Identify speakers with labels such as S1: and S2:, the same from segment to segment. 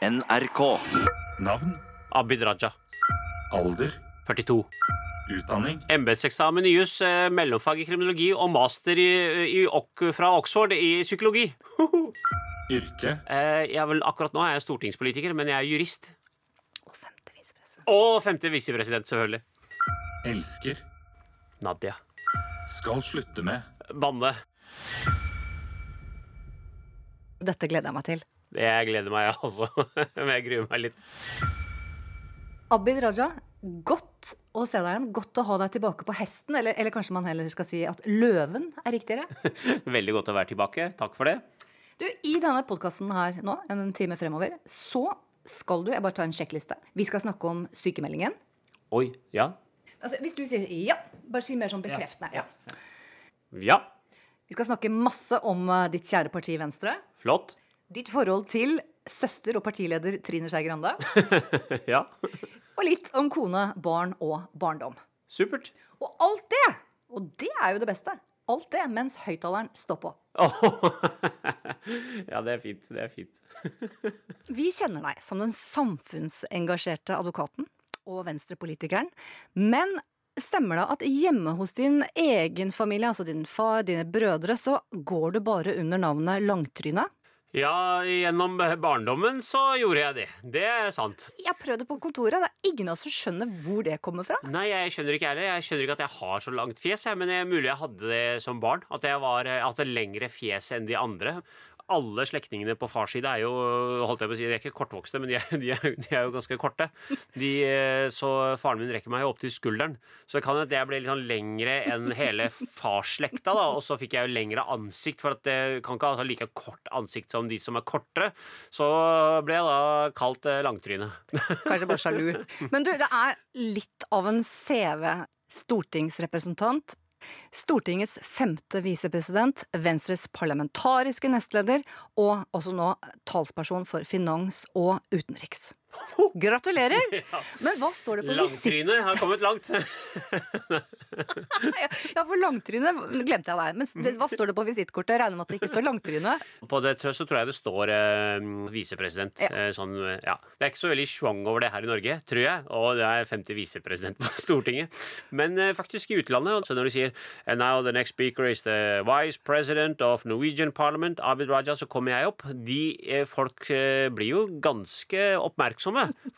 S1: NRK.
S2: Navn,
S3: Abid Raja.
S2: alder,
S3: 42.
S2: utdanning,
S3: Embetseksamen i juss, eh, mellomfag i kriminologi og master i, i, Ok- fra Oxford i psykologi.
S2: yrke,
S3: Eh, jeg vel, akkurat nå er jeg stortingspolitiker, men jeg er jurist.
S4: Og femte visepresident.
S3: Og femte visepresident, selvfølgelig.
S2: elsker,
S3: Nadia.
S2: skal slutte med,
S3: Banne.
S4: Dette gleder jeg meg til.
S3: Jeg gleder meg, jeg også. Men jeg gruer meg litt.
S4: Abid Raja, godt å se deg igjen. Godt å ha deg tilbake på hesten. Eller, eller kanskje man heller skal si at løven er riktigere.
S3: Veldig godt å være tilbake. Takk for det.
S4: Du, I denne podkasten her nå, en time fremover, så skal du Jeg bare tar en sjekkliste. Vi skal snakke om sykemeldingen.
S3: Oi. Ja.
S4: Altså, hvis du sier ja, bare si mer sånn bekreftende. Ja.
S3: Ja.
S4: Vi skal snakke masse om eh, ditt kjære parti Venstre.
S3: Flott.
S4: Ditt forhold til søster og partileder Trine Skei Grande.
S3: Ja.
S4: Og litt om kone, barn og barndom.
S3: Supert.
S4: Og alt det, og det er jo det beste, alt det mens høyttaleren står på.
S3: ja, det er fint. Det er fint.
S4: Vi kjenner deg som den samfunnsengasjerte advokaten og venstrepolitikeren. Men stemmer det at hjemme hos din egen familie, altså din far, dine brødre, så går du bare under navnet Langtryne?
S3: Ja, gjennom barndommen så gjorde jeg det. Det er sant.
S4: Jeg har prøvd det på kontoret. Det er ingen av oss som skjønner hvor det kommer fra.
S3: Nei, jeg skjønner ikke heller. Jeg skjønner ikke at jeg har så langt fjes, men det er mulig jeg hadde det som barn. At jeg var, jeg hadde lengre fjes enn de andre. Alle slektningene på fars side er jo holdt jeg på å si, de er ikke kortvokste, men de er, de er, de er jo ganske korte. De, eh, så faren min rekker meg jo opp til skulderen. Så det kan hende at jeg ble litt sånn lengre enn hele farsslekta. da, Og så fikk jeg jo lengre ansikt, for at jeg kan ikke ha like kort ansikt som de som er kortere. Så ble jeg da kalt eh, langtryne.
S4: Kanskje bare sjalu. Men du, det er litt av en CV. Stortingsrepresentant. Stortingets femte visepresident, Venstres parlamentariske nestleder og også nå talsperson for finans og utenriks. Gratulerer! Men hva står det på visitt...
S3: Langtryne har kommet langt.
S4: Ja, for langtryne glemte jeg deg. Men det, hva står det på visittkortet? Regner med at det ikke står langtryne.
S3: På det så tror jeg det står eh, visepresident.
S4: Ja.
S3: Eh, sånn, eh, ja. Det er ikke så veldig schwung over det her i Norge, tror jeg. Og det er 50 visepresident på Stortinget. Men eh, faktisk i utlandet, så når du sier And now the next speaker is the vice president of Norwegian Parliament, Abid Raja, så kommer jeg opp. De eh, folk eh, blir jo ganske oppmerksomme.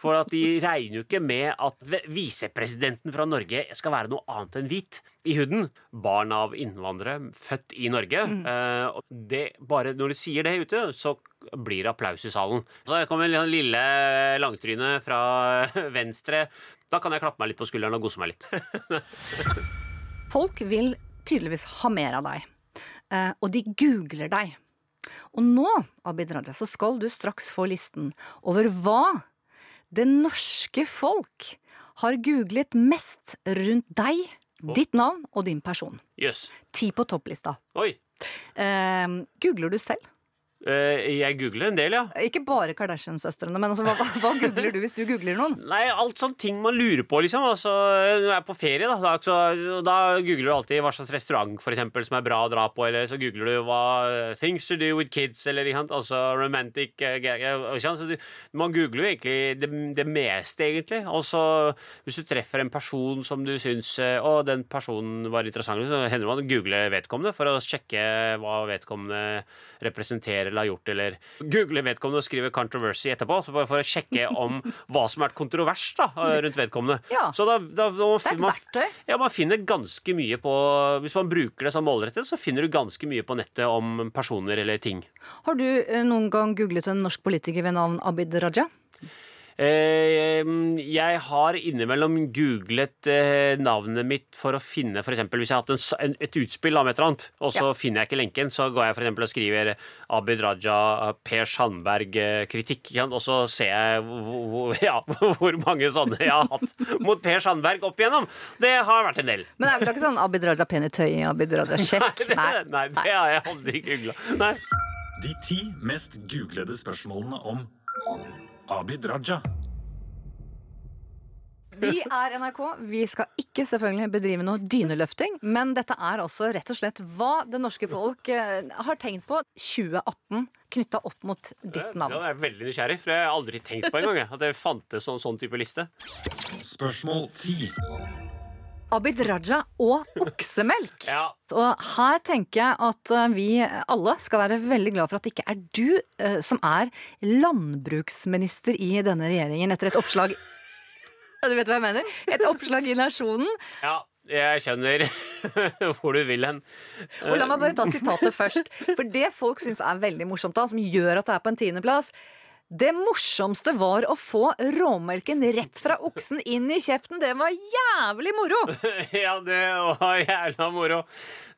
S3: For at de regner jo ikke med at visepresidenten fra Norge skal være noe annet enn hvit i huden. Barn av innvandrere, født i Norge. Mm. og det, bare når du sier det ute, så blir det applaus i salen. Så kommer en lille langtryne fra venstre. Da kan jeg klappe meg litt på skulderen og gose meg litt.
S4: Folk vil tydeligvis ha mer av deg. Eh, og de googler deg. Og nå, Abid Raja, så skal du straks få listen over hva det norske folk har googlet mest rundt deg, ditt navn og din person.
S3: Yes.
S4: Ti på topplista.
S3: Oi.
S4: Eh, googler du selv?
S3: Eh, jeg googler en del, ja.
S4: Ikke bare Kardashian-søstrene, men altså, hva, hva, googler du hvis du googler noen?
S3: Nei, alt sånn ting man lurer på, liksom. Altså, når jeg er på ferie, da, da, så, da googler du alltid hva slags restaurant for eksempel, som er bra å dra på, eller så googler du hva things to do with kids, eller altså romantic sant? Så du, Man googler jo egentlig det, det meste, egentlig. Og så hvis du treffer en person som du syns eh, Å, den personen var interessant, så hender det man googler vedkommende for å sjekke hva vedkommende representerer eller har gjort, eller google vedkommende og skrive 'controversy' etterpå, så bare for å sjekke om hva som har vært kontrovers da, rundt vedkommende.
S4: Ja.
S3: Så da, da, da
S4: Det er et
S3: man, ja, man finner ganske mye på Hvis man bruker det sånn målrettet, så finner du ganske mye på nettet om personer eller ting.
S4: Har du eh, noen gang googlet en norsk politiker ved navn Abid Raja?
S3: Eh, jeg har innimellom googlet eh, navnet mitt for å finne for eksempel, Hvis jeg har hatt en, et utspill om et eller annet, og så
S4: Ja.
S3: finner jeg ikke lenken, så går jeg for eksempel og skriver Abid Raja, Per Sandberg-kritikk, og så ser jeg hvor, ja, hvor mange sånne jeg har hatt mot Per Sandberg opp igjennom. Det har vært en del.
S4: Men det er vel ikke sånn Abid Raja pen i tøyet, Abid Raja kjekk?
S3: Det, nei, det har jeg aldri googla.
S2: De ti mest googlede spørsmålene om Abid Raja.
S4: Vi er NRK. Vi skal ikke selvfølgelig bedrive noe dyneløfting, men dette er også rett og slett hva det norske folk eh, har tenkt på 2018 knytta opp mot ditt navn.
S3: Det er veldig nysgjerrig, for jeg har aldri tenkt på engang at det fantes sånn, sånn type liste.
S2: Spørsmål 10.
S4: Abid Raja og oksemelk.
S3: Ja,
S4: Og her tenker jeg at eh, vi alle skal være veldig glad for at det ikke er du eh, som er landbruksminister i denne regjeringen etter et oppslag Du vet hva jeg mener? Et oppslag i Nasjonen.
S3: ja jeg skjønner hvor du vil hen.
S4: Og la meg bare ta sitatet først. For det folk syns er veldig morsomt, da, som gjør at det er på en tiendeplass Det morsomste var å få råmelken rett fra oksen inn i kjeften. Det var jævlig moro!
S3: Ja, det var jævla moro.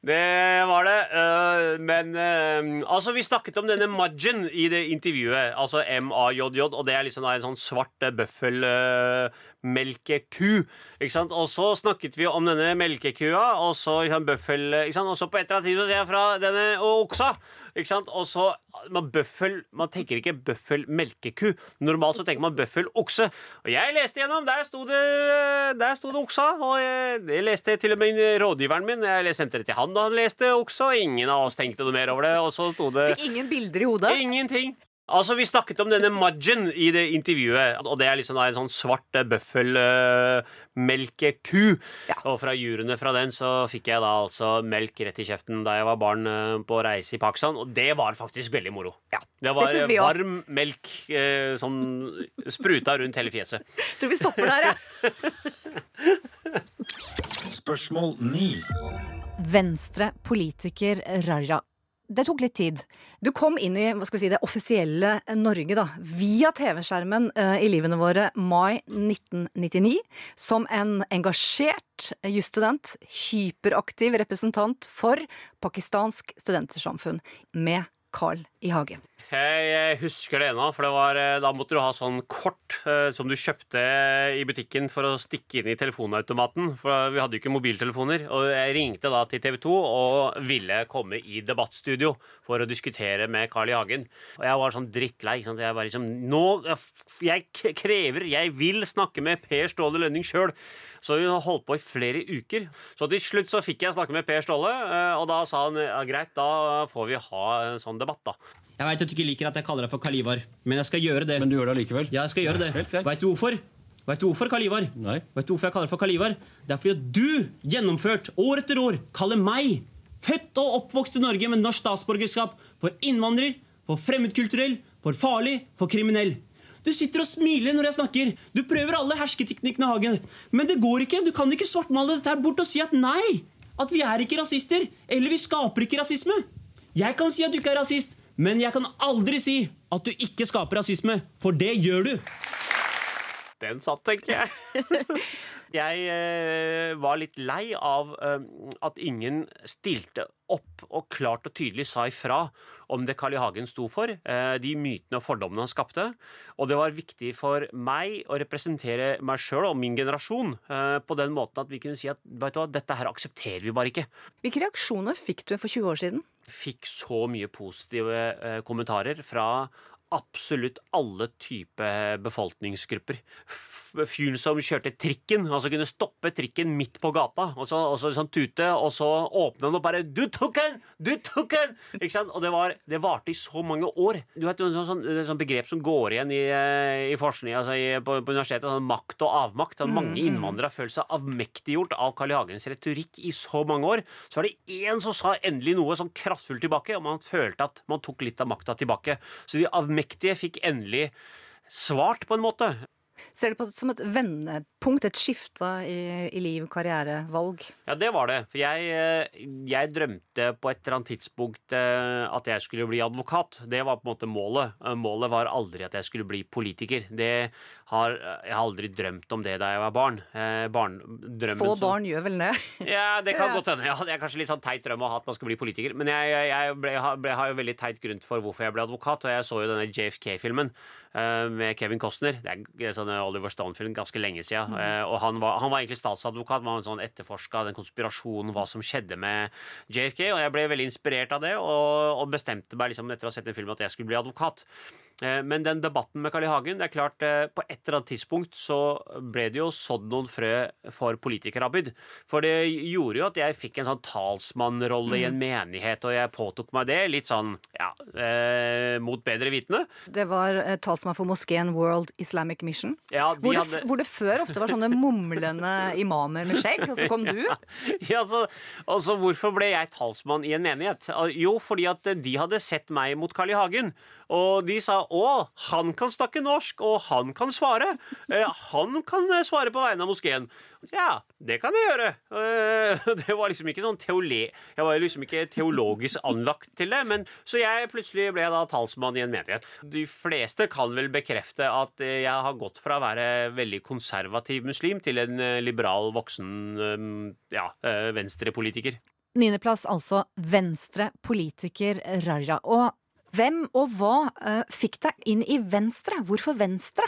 S3: Det var det. øh, Men øh, altså, vi snakket om denne Majin i det intervjuet. Altså M-A-J-J, og det er liksom en sånn svart øh, bøffelmelkeku. Ikke sant? Og så snakket vi om denne melkekua, og så liksom, bøffel ikke sant? Og så på et eller annet tidspunkt ser jeg fra denne oksa. Ikke sant? Og så man, bøffel, man tenker ikke bøffel-melkeku. Normalt så tenker man bøffel-okse. Og jeg leste gjennom. Der sto det, der sto det oksa. Og jeg, det leste til og med rådgiveren min. Jeg sendte det til han da han leste oksa, og ingen av oss tenkte noe mer over det. Og så sto det
S4: Fikk ingen bilder i hodet.
S3: Ingenting. Altså, Vi snakket om denne Mudgen i det intervjuet, og det er liksom da en sånn svart øh, bøffelmelkeku.
S4: Ja.
S3: Og fra juryene fra den så fikk jeg da altså melk rett i kjeften da jeg var barn øh, på reise i Pakistan, og det var faktisk veldig moro.
S4: Ja,
S3: det var
S4: det synes vi også.
S3: varm melk eh, som spruta rundt hele fjeset.
S4: Tror vi stopper der, jeg.
S2: Spørsmål 9.
S4: Venstre-politiker Raja. Det tok litt tid. Du kom inn i si, det offisielle Norge da, via TV-skjermen eh, i livene våre mai 1999 som en engasjert jusstudent, hyperaktiv representant for pakistansk studentersamfunn med Carl I. Hagen.
S3: Jeg, jeg husker det ennå, for eh, da måtte du ha sånn kort eh, som du kjøpte i butikken for å stikke inn i telefonautomaten. For vi hadde jo ikke mobiltelefoner. Og jeg ringte da til TV 2 og ville komme i debattstudio for å diskutere med Carl I. Hagen. Og jeg var sånn drittlei. Jeg var liksom Nå Jeg krever, jeg vil snakke med Per Ståle Lønning sjøl. Så vi holdt på i flere uker. Så til slutt så fikk jeg snakke med Per Ståle, eh, og da sa han ja, greit, da får vi ha en sånn debatt, da.
S1: Jeg vet at du ikke liker at jeg kaller deg for Kalivar, men jeg skal gjøre det.
S5: Men du gjør det allikevel?
S1: Ja, jeg skal gjøre det. Veit. Du hvorfor? Vet du hvorfor, Kalivar?
S5: Nei.
S1: Vet du hvorfor jeg kaller deg for Kalivar? Det er fordi at du, gjennomført år etter år, kaller meg, født og oppvokst i Norge med norsk statsborgerskap, for innvandrer, for fremmedkulturell, for farlig, for kriminell. Du sitter og smiler når jeg snakker. Du prøver alle hersketeknikkene, Hagen. Men det går ikke. Du kan ikke svartmale dette her bort og si at nei. At vi er ikke rasister. Eller vi skaper ikke rasisme. Jeg kan si at du ikke er rasist, men jeg kan aldri si at du ikke skaper rasisme. For det gjør du.
S3: Den satt, tenker jeg. jeg eh, var litt lei av eh, at ingen stilte opp og klart og tydelig sa ifra om det Carl I. Hagen sto for, eh, de mytene og fordommene han skapte. Og det var viktig for meg å representere meg sjøl og min generasjon eh, på den måten at vi kunne si at vet du hva, dette her aksepterer vi bare ikke.
S4: Hvilke reaksjoner fikk du for 20 år siden?
S3: Fikk så mye positive eh, kommentarer fra absolutt alle typer befolkningsgrupper. Fyren som kjørte trikken, altså kunne stoppe trikken midt på gata, og så, og så sånn tute, og så åpne den og bare 'Du tok den! Du tok den!' Ikke sant? Og det, var, det varte i så mange år. Du vet, sånn, sånn, det er sånn begrep som går igjen i, eh, i forskning altså i, på, på universitetet, sånn makt og avmakt. At mange innvandrere har følt seg avmektiggjort av Carl I. Hagens retorikk i så mange år. Så var det én som sa endelig noe sånn kraftfullt tilbake, og man følte at man tok litt av makta tilbake. Så de avmektige fikk endelig svart, på en måte.
S4: Ser du på det som et vendepunkt, et skifte i, i liv, karriere, valg?
S3: Ja, det var det. For jeg, eh, jeg drømte på et eller annet tidspunkt eh, at jeg skulle bli advokat. Det var på en måte målet. Eh, Målet var aldri at jeg skulle bli politiker. Det har, jeg har aldri drømt om det da jeg var barn. Barn Få
S4: Få
S3: som-
S4: barn gjør vel det?
S3: Ja, det kan godt hende. Ja, det er kanskje litt sånn teit drøm å ha at man skal bli politiker. Men jeg, jeg, ble, jeg har- jo veldig teit grunn for hvorfor jeg ble advokat. Og jeg så jo denne JFK-filmen med Kevin Costner. Det er sånn Oliver Stone-film ganske lenge siden. Eh, og han var, han var egentlig statsadvokat. Man sånn etterforska den konspirasjonen, hva som skjedde med JFK. Og jeg ble veldig inspirert av det, og, og bestemte meg liksom etter å ha sett den filmen at jeg skulle bli advokat. Eh, Men den debatten med Carl I. Hagen, det er klart eh, på et eller annet tidspunkt så ble det jo sådd noen frø for politikerarbeid. For det gjorde jo at jeg fikk en sånn talsmannrolle i en menighet, og jeg påtok meg det litt sånn ja, eh, mot bedre vitende.
S4: Det var eh, talsmann for moskeen World Islamic Mission.
S3: Ja, de
S4: Hvor det,
S3: hadde-
S4: hvor det før ofte var sånne mumlende imamer med skjegg, og så kom du.
S3: Ja, altså, altså, Hvorfor ble jeg talsmann i en menighet? Jo, fordi at de hadde sett meg mot Carl I. Hagen. Og de sa 'Å, han kan snakke norsk, og han kan svare'. Eh, han kan eh, svare på vegne av moskeen. Ja, det kan jeg gjøre. Eh, det var liksom ikke noen teole... Jeg var liksom ikke teologisk anlagt til det. Men, så jeg plutselig ble da talsmann i en menighet. De fleste kan vel bekrefte at eh, jeg har gått fra å være veldig konservativ muslim til en eh, liberal, voksen ja, venstrepolitiker.
S4: Niendeplass altså Venstre politiker Raja. Og hvem og hva eh, fikk deg inn i Venstre? Hvorfor Venstre?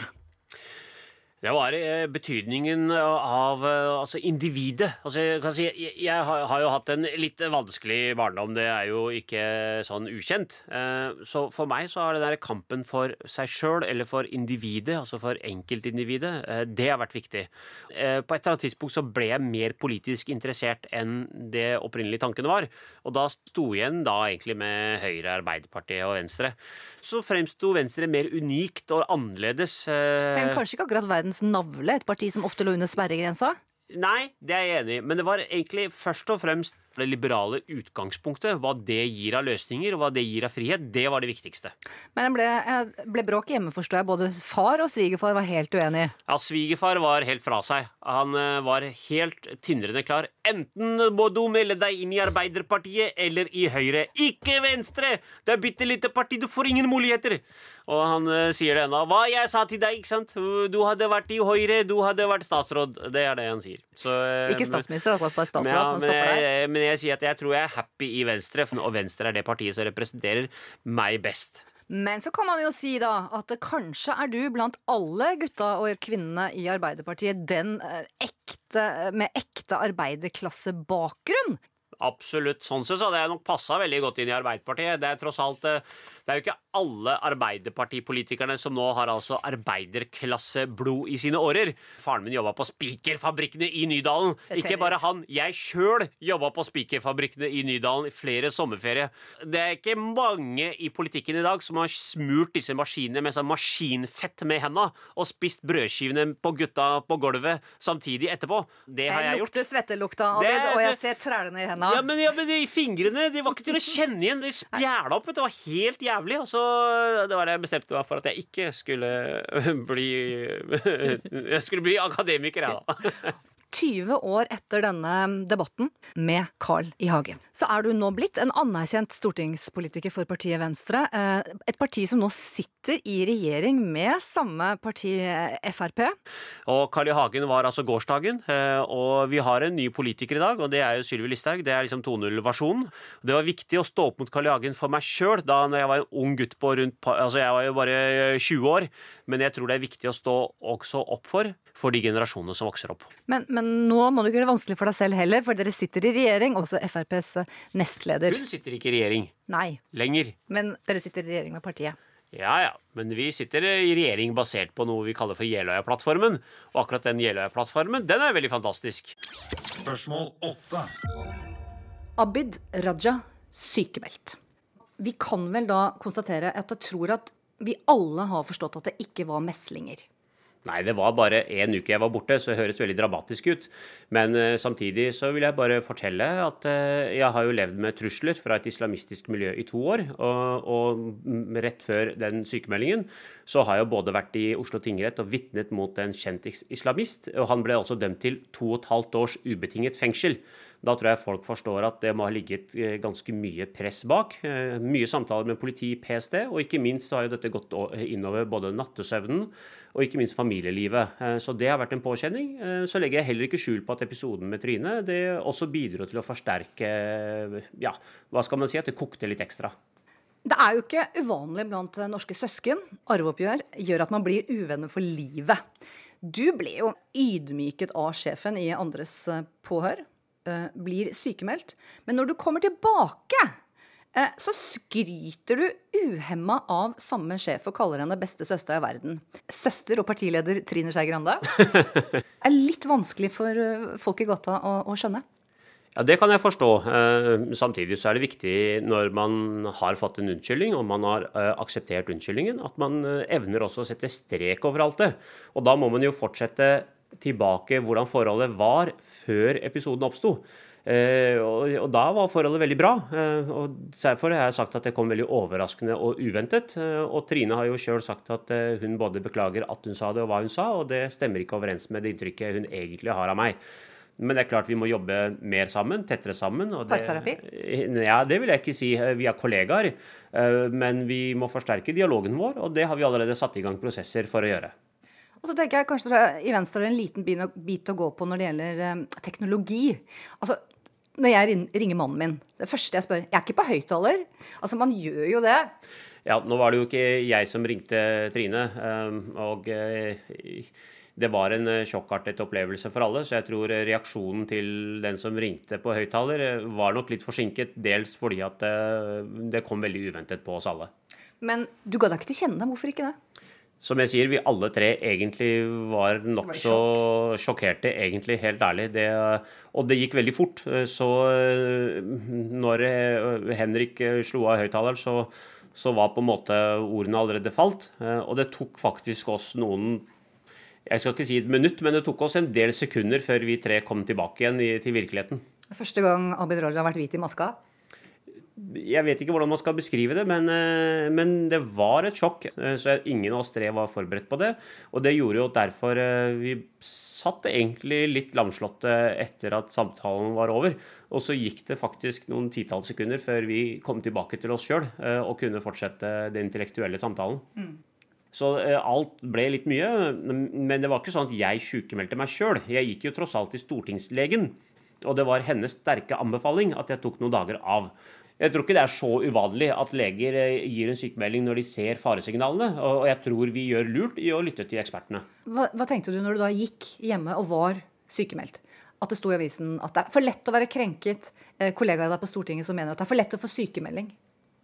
S3: Det var eh, betydningen av eh, altså individet. Altså, jeg, kan si, jeg, jeg har, jo hatt en litt vanskelig barndom, det er jo ikke sånn ukjent. Eh, Så for meg så har den der kampen for seg sjøl, eller for individet, altså for enkeltindividet, eh, det har vært viktig. På et eller annet tidspunkt så ble jeg mer politisk interessert enn det opprinnelige tankene var. Og da sto igjen da egentlig med Høyre, Arbeiderpartiet og Venstre. Så fremsto Venstre mer unikt og annerledes.
S4: Men kanskje ikke akkurat verdens navle, et parti som ofte lå under sperregrensa?
S3: Nei, det er jeg enig i. Men det var egentlig først og fremst det liberale utgangspunktet. Hva det gir av løsninger, og hva det gir av frihet. Det var det viktigste.
S4: Men det ble, eh, ble bråk hjemme, forstår jeg. Både far og svigerfar var helt uenige.
S3: Ja, Svigerfar var helt fra seg. Han eh, var helt tindrende klar. Enten må du melde deg inn i Arbeiderpartiet eller i Høyre. Ikke Venstre! Det er bitte lite parti, du får ingen muligheter! Og han eh, sier det ennå. Hva jeg sa til deg, ikke sant? Du hadde vært i Høyre, du hadde vært statsråd. Det er det han sier. Så,
S4: Ikke statsminister, altså, bare
S3: Men,
S4: statsråd.
S3: ja,
S4: Han
S3: men,
S4: stopper der.
S3: jeg, jeg sier at jeg tror jeg er happy i Venstre, og Venstre er det partiet som representerer meg best.
S4: Men så kan man jo si da at kanskje er du blant alle gutta og kvinnene i Arbeiderpartiet den eh, ekte, med ekte arbeiderklassebakgrunn.
S3: Absolutt. Sånn sett så hadde jeg nok passa veldig godt inn i Arbeiderpartiet. Det er tross alt eh, Det er jo ikke alle Arbeiderpartipolitikerne som nå har altså arbeiderklasseblod i sine årer. Faren min jobba på spikerfabrikkene i Nydalen. Ikke bare han. Jeg sjøl jobba på spikerfabrikkene i Nydalen i flere sommerferie. Det er ikke mange i politikken i dag som har smurt disse maskinene med sånn maskinfett med henda og spist brødskivene på gutta på gulvet samtidig etterpå. Det har jeg gjort.
S4: Jeg lukter svettelukta,
S3: Det-
S4: Abid, og jeg ser trælene i henda.
S3: Ja, men, ja, men de fingrene de var ikke til å kjenne igjen. De spjæla opp. Det var helt jævlig. Og så det var det jeg bestemte meg for at jeg ikke skulle bli Jeg skulle bli akademiker, jeg, da.
S4: 20 år etter denne debatten med Carl I. Hagen, så er du nå blitt en anerkjent stortingspolitiker for partiet Venstre. eh, Et parti som nå sitter i regjering med samme parti, eh, Frp.
S3: Og Carl I. Hagen var altså gårsdagen. eh, Og vi har en ny politiker i dag, og det er jo Sylvi Listhaug. Det er liksom 2.0-versjonen. Det var viktig å stå opp mot Carl I. Hagen for meg sjøl da jeg var en ung gutt på rundt Altså, jeg var jo bare 20 år, men jeg tror det er viktig å stå også opp for for de generasjonene som vokser opp.
S4: Men, men nå må du ikke gjøre det vanskelig for deg selv heller, for dere sitter i regjering, også FrPs nestleder.
S3: Hun sitter ikke i regjering
S4: Nei,
S3: lenger.
S4: men dere sitter i regjering med partiet.
S3: Ja, ja, men vi sitter i regjering basert på noe vi kaller for Jeløya-plattformen. Og akkurat den Jeløya-plattformen, den er veldig fantastisk.
S2: Spørsmål 8.
S4: Abid Raja sykemeldt. Vi kan vel da konstatere at jeg tror at vi alle har forstått at det ikke var meslinger.
S3: Nei, det var bare én uke jeg var borte, så det høres veldig dramatisk ut. Men uh, samtidig så vil jeg bare fortelle at uh, jeg har jo levd med trusler fra et islamistisk miljø i to år. Og, og rett før den sykemeldingen så har jeg både vært i Oslo tingrett og vitnet mot en kjent islamist. Og han ble altså dømt til to og et halvt års ubetinget fengsel. Da tror jeg folk forstår at det må ha ligget eh, ganske mye press bak. Eh, Mye samtaler med politi, PST, og ikke minst har jo dette gått innover både nattesøvnen og ikke minst familielivet. Eh, Så det har vært en påkjenning. Så legger jeg heller ikke skjul på at episoden med Trine det også bidro til å forsterke Ja, hva skal man si? At det kokte litt ekstra.
S4: Det er jo ikke uvanlig blant norske søsken. Arveoppgjør gjør at man blir uvenner for livet. Du ble jo ydmyket av sjefen i andres påhør. Eh, Blir sykemeldt. Men når du kommer tilbake eh, så skryter du uhemma av samme sjef og kaller henne beste søster i verden. Søster og partileder Trine Skei Grande. er litt vanskelig for eh, folk i gata å, å skjønne.
S3: Ja, Det kan jeg forstå. Samtidig så er det viktig når man har fått en unnskyldning, og man har akseptert unnskyldningen, at man evner også å sette strek over alt det. Og da må man jo fortsette tilbake hvordan forholdet var før episoden oppsto. Eh, og, og da var forholdet veldig bra. eh, og Derfor har jeg sagt at det kom veldig overraskende og uventet. eh, og Trine har jo sjøl sagt at eh, hun både beklager at hun sa det og hva hun sa, og det stemmer ikke overens med det inntrykket hun egentlig har av meg. Men det er klart vi må jobbe mer sammen, tettere sammen. og det-? Ja, det vil jeg ikke si. Vi er kollegaer. eh, Men vi må forsterke dialogen vår, og det har vi allerede satt i gang prosesser for å gjøre.
S4: Og så tenker jeg kanskje i Venstre har en liten bit å gå på når det gjelder eh, teknologi. Altså, når jeg ringer mannen min, det første jeg spør Jeg er ikke på høyttaler. Altså, man gjør jo det.
S3: Ja, Nå var det jo ikke jeg som ringte Trine, eh, og eh, det var en sjokkartet opplevelse for alle. Så jeg tror reaksjonen til den som ringte på høyttaler, var nok litt forsinket. Dels fordi at det kom veldig uventet på oss alle.
S4: Men du ga deg ikke til kjenne. Hvorfor ikke det?
S3: Som jeg sier, vi alle tre egentlig var nokså sjokkerte, egentlig, helt ærlig. Det, og det gikk veldig fort. Så eh, når eh, Henrik eh, slo av høyttaleren, så, så var på en måte ordene allerede falt. Og det tok faktisk oss noen jeg skal ikke si et minutt, men det tok oss en del sekunder før vi tre kom tilbake igjen i, til virkeligheten.
S4: Første gang Abid Raja har vært hvit i maska.
S3: Jeg vet ikke hvordan man skal beskrive det, men, eh, men det var et sjokk. Eh, Så ingen av oss tre var forberedt på det. Og det gjorde jo derfor eh, vi satt egentlig litt lamslåtte etter at samtalen var over. Og så gikk det faktisk noen titalls sekunder før vi kom tilbake til oss sjøl og kunne fortsette den intellektuelle samtalen. Så eh, alt ble litt mye. Men det var ikke sånn at jeg sykemeldte meg sjøl. Jeg gikk jo tross alt til stortingslegen. Og det var hennes sterke anbefaling at jeg tok noen dager av. Jeg tror ikke det er så uvanlig at leger eh, gir en sykemelding når de ser faresignalene. Og jeg tror vi gjør lurt i å lytte til ekspertene.
S4: Hva, hva tenkte du når du da gikk hjemme og var sykemeldt? At det sto i avisen at det er for lett å være krenket. Eh, kollegaer der på Stortinget som mener at det er for lett å få sykemelding.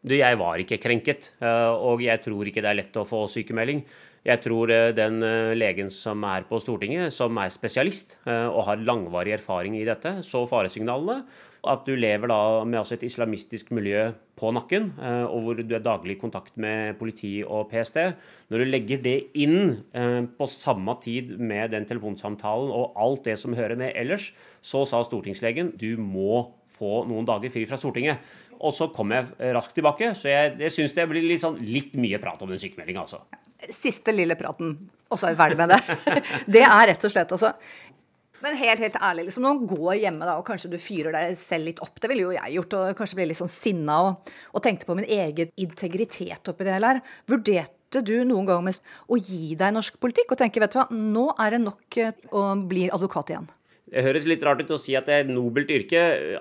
S3: Du, jeg var ikke krenket, eh, og jeg tror ikke det er lett å få sykemelding. Jeg tror eh, den eh, legen som er på Stortinget, som er spesialist eh, og har langvarig erfaring i dette, så faresignalene. At du lever da med altså et islamistisk miljø på nakken, og hvor du er daglig i kontakt med politi og PST. Når du legger det inn på samme tid med den telefonsamtalen og alt det som hører med ellers, så sa stortingslegen du må få noen dager fri fra Stortinget. Og så kom jeg raskt tilbake, så jeg, jeg syns det blir litt, sånn, litt mye prat om den sykemeldinga, altså.
S4: Siste lille praten, og så er vi ferdig med det. Det er rett og slett altså Men helt helt ærlig, liksom, når man går hjemme da, og kanskje du fyrer deg selv litt opp, det ville jo jeg gjort, og kanskje ble litt sånn sinna og, og tenkte på min egen integritet oppi det hele her. Vurderte du noen gang med å gi deg norsk politikk og tenke vet du hva, nå er det nok å og blir advokat igjen?
S3: Det høres litt rart ut å si at det er et nobelt yrke,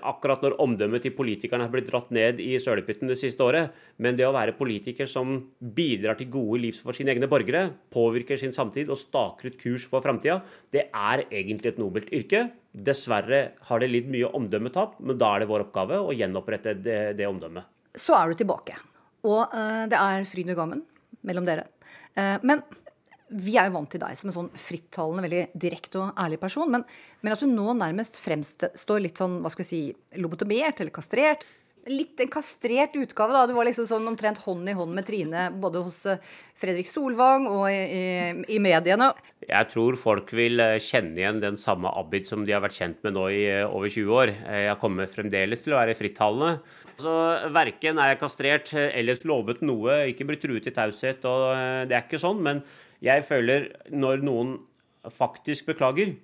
S3: akkurat når omdømmet til politikerne har blitt dratt ned i sølepytten det siste året. Men det å være politiker som bidrar til gode liv for sine egne borgere, påvirker sin samtid og staker ut kurs for framtida, det er egentlig et nobelt yrke. Dessverre har det lidd mye omdømmetap, men da er det vår oppgave å gjenopprette det, det omdømmet.
S4: Så er du tilbake. Og eh, det er fryd og gammen mellom dere. Eh, men vi er jo vant til deg som en sånn frittalende, veldig direkte og ærlig person. Men, men at du nå nærmest fremstår litt sånn, hva skal vi si, lobotomert eller kastrert. Litt en kastrert utgave, da. Du var liksom sånn omtrent hånd i hånd med Trine både hos eh, Fredrik Solvang og i, i, i mediene.
S3: Jeg tror folk vil eh, kjenne igjen den samme Abid som de har vært kjent med nå i eh, over 20 år. Jeg kommer fremdeles til å være frittalende. Så Verken er jeg kastrert ellers eller lovet noe, ikke blitt truet i taushet. og Det er ikke sånn. Men jeg føler når noen faktisk beklager,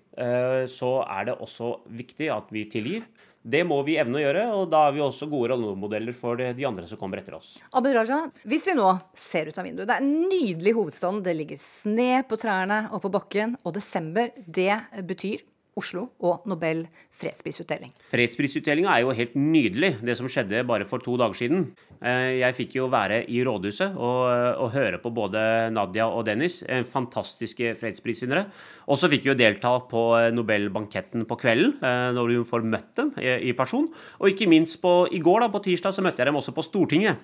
S3: så er det også viktig at vi tilgir. Det må vi evne å gjøre, og da er vi også gode rollemodeller for de andre som kommer etter oss.
S4: Abid Raja, hvis vi nå ser ut av vinduet Det er en nydelig hovedstand. Det ligger sne på trærne og på bakken. Og desember, det betyr Oslo og Nobel fredsprisutdeling.
S3: Fredsprisutdelinga er jo helt nydelig, det som skjedde bare for to dager siden. Eh, Jeg fikk jo være i rådhuset og, og høre på både Nadia og Dennis, eh, fantastiske fredsprisvinnere. Og så fikk vi jo delta på eh, Nobelbanketten på kvelden, når du får møtt dem i person. Og ikke minst på, i går, da, på tirsdag, så møtte jeg dem også på Stortinget.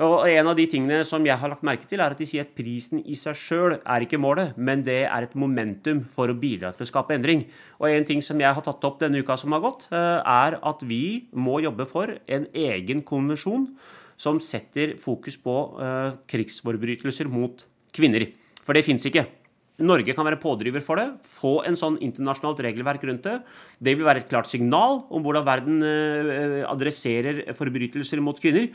S3: Og en av de tingene som jeg har lagt merke til, er at de sier at prisen i seg sjøl er ikke målet, men det er et momentum for å bidra til å skape endring. Og en ting som jeg har tatt opp denne uka som har gått, eh, er at vi må jobbe for en egen konvensjon som setter fokus på eh, krigsforbrytelser mot kvinner. For det fins ikke. Norge kan være pådriver for det. Få en sånn internasjonalt regelverk rundt det. Det vil være et klart signal om hvordan verden eh, adresserer forbrytelser mot kvinner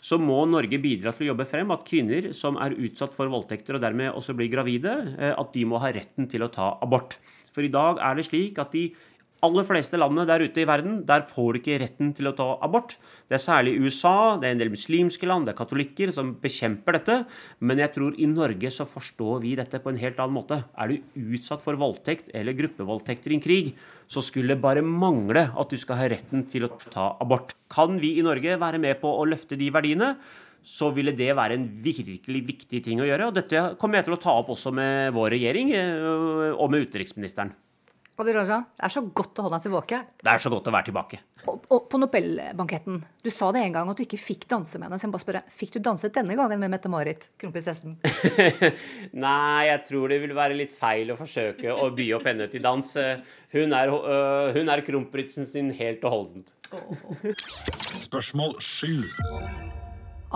S3: så må Norge bidra til å jobbe frem at kvinner som er utsatt for voldtekter og dermed også blir gravide, eh, at de må ha retten til å ta abort. For i dag er det slik at de aller fleste landene der ute i verden, der får du ikke retten til å ta abort. Det er særlig USA, det er en del muslimske land, det er katolikker som bekjemper dette. Men jeg tror i Norge så forstår vi dette på en helt annen måte. Er du utsatt for voldtekt eller gruppevoldtekter i en krig, så skulle det bare mangle at du skal ha retten til å ta abort. Kan vi i Norge være med på å løfte de verdiene? så ville det være en virkelig viktig ting å gjøre. Og dette kommer jeg til å ta opp også med vår regjering øh, og med utenriksministeren.
S4: Abid Raja, det er så godt å holde deg tilbake.
S3: Det er så godt å være tilbake.
S4: Og, og på Nobelbanketten, du sa det en gang at du ikke fikk danse med henne. Så jeg må bare spørre, fikk du danset denne gangen med Mette-Marit, kronprinsessen?
S3: Nei, jeg tror det vil være litt feil å forsøke å by opp henne til dans. Hun er, øh, hun er kronprinsen sin helt og holdent.
S2: Spørsmål sju.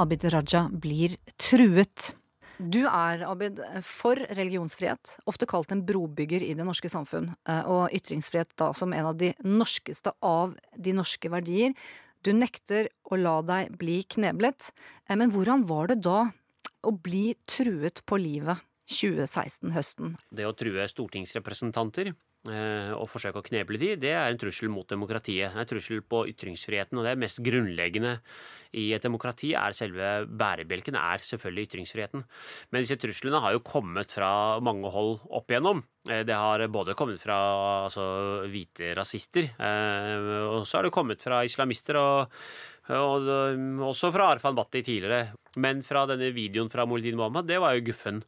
S4: Abid Raja blir truet. Du er, Abid, for religionsfrihet, ofte kalt en brobygger i det norske samfunn, eh, og ytringsfrihet da som en av de norskeste av de norske verdier. Du nekter å la deg bli kneblet, eh, men hvordan var det da å bli truet på livet 2016-høsten?
S3: Det å true stortingsrepresentanter og forsøke å kneble de, det er en trussel mot demokratiet. Det er en trussel på ytringsfriheten, og det mest grunnleggende i et demokrati er selve bærebjelken, er selvfølgelig ytringsfriheten. Men disse truslene har jo kommet fra mange hold opp igjennom. Eh, Det har både kommet fra altså, hvite rasister, eh, og så har det kommet fra islamister, og, og også fra Arfan Bhatti tidligere. Men fra denne videoen fra Moldin Mohammed, det var jo guffen.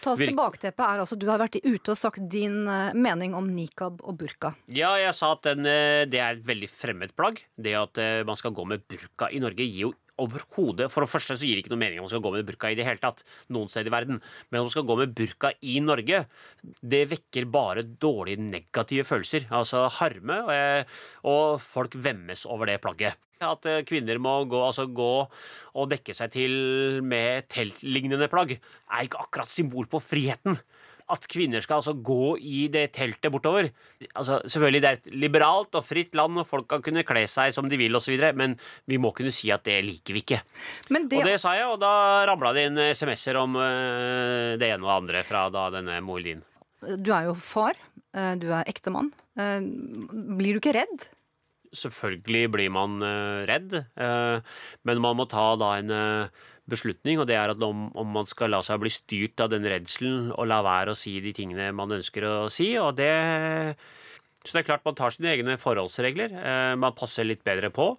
S4: Ta oss
S3: Virk-
S4: til bakteppet er altså, Du har vært ute og sagt din eh, mening om nikab og burka.
S3: Ja, jeg sa at den, eh, det er et veldig fremmed plagg. Det at eh, man skal gå med burka i Norge, gir jo overhodet For det første så gir det ikke noe mening om man skal gå med burka i det hele tatt, noen steder i verden. Men om man skal gå med burka i Norge, det vekker bare dårlige, negative følelser. Altså harme, og, folk vemmes over det plagget. At eh, kvinner må gå, altså gå og dekke seg til med teltlignende plagg, er ikke akkurat symbol på friheten at kvinner skal altså gå i det teltet bortover. Altså, selvfølgelig, Det er et liberalt og fritt land, og folk kan kunne kle seg som de vil osv., men vi må kunne si at det liker vi ikke.
S4: Men det,
S3: Og det sa jeg, og da ramla det inn SMS-er om eh, det ene og det andre fra da denne din.
S4: du er jo far, eh, du er ektemann. Eh, Blir du ikke redd?
S3: Selvfølgelig blir man redd, men man må ta da en beslutning, og det er at om, om man skal la seg bli styrt av den redselen og la være å si de tingene man ønsker å si, og det Så det er klart man tar sine egne forholdsregler. eh, Man passer litt bedre på.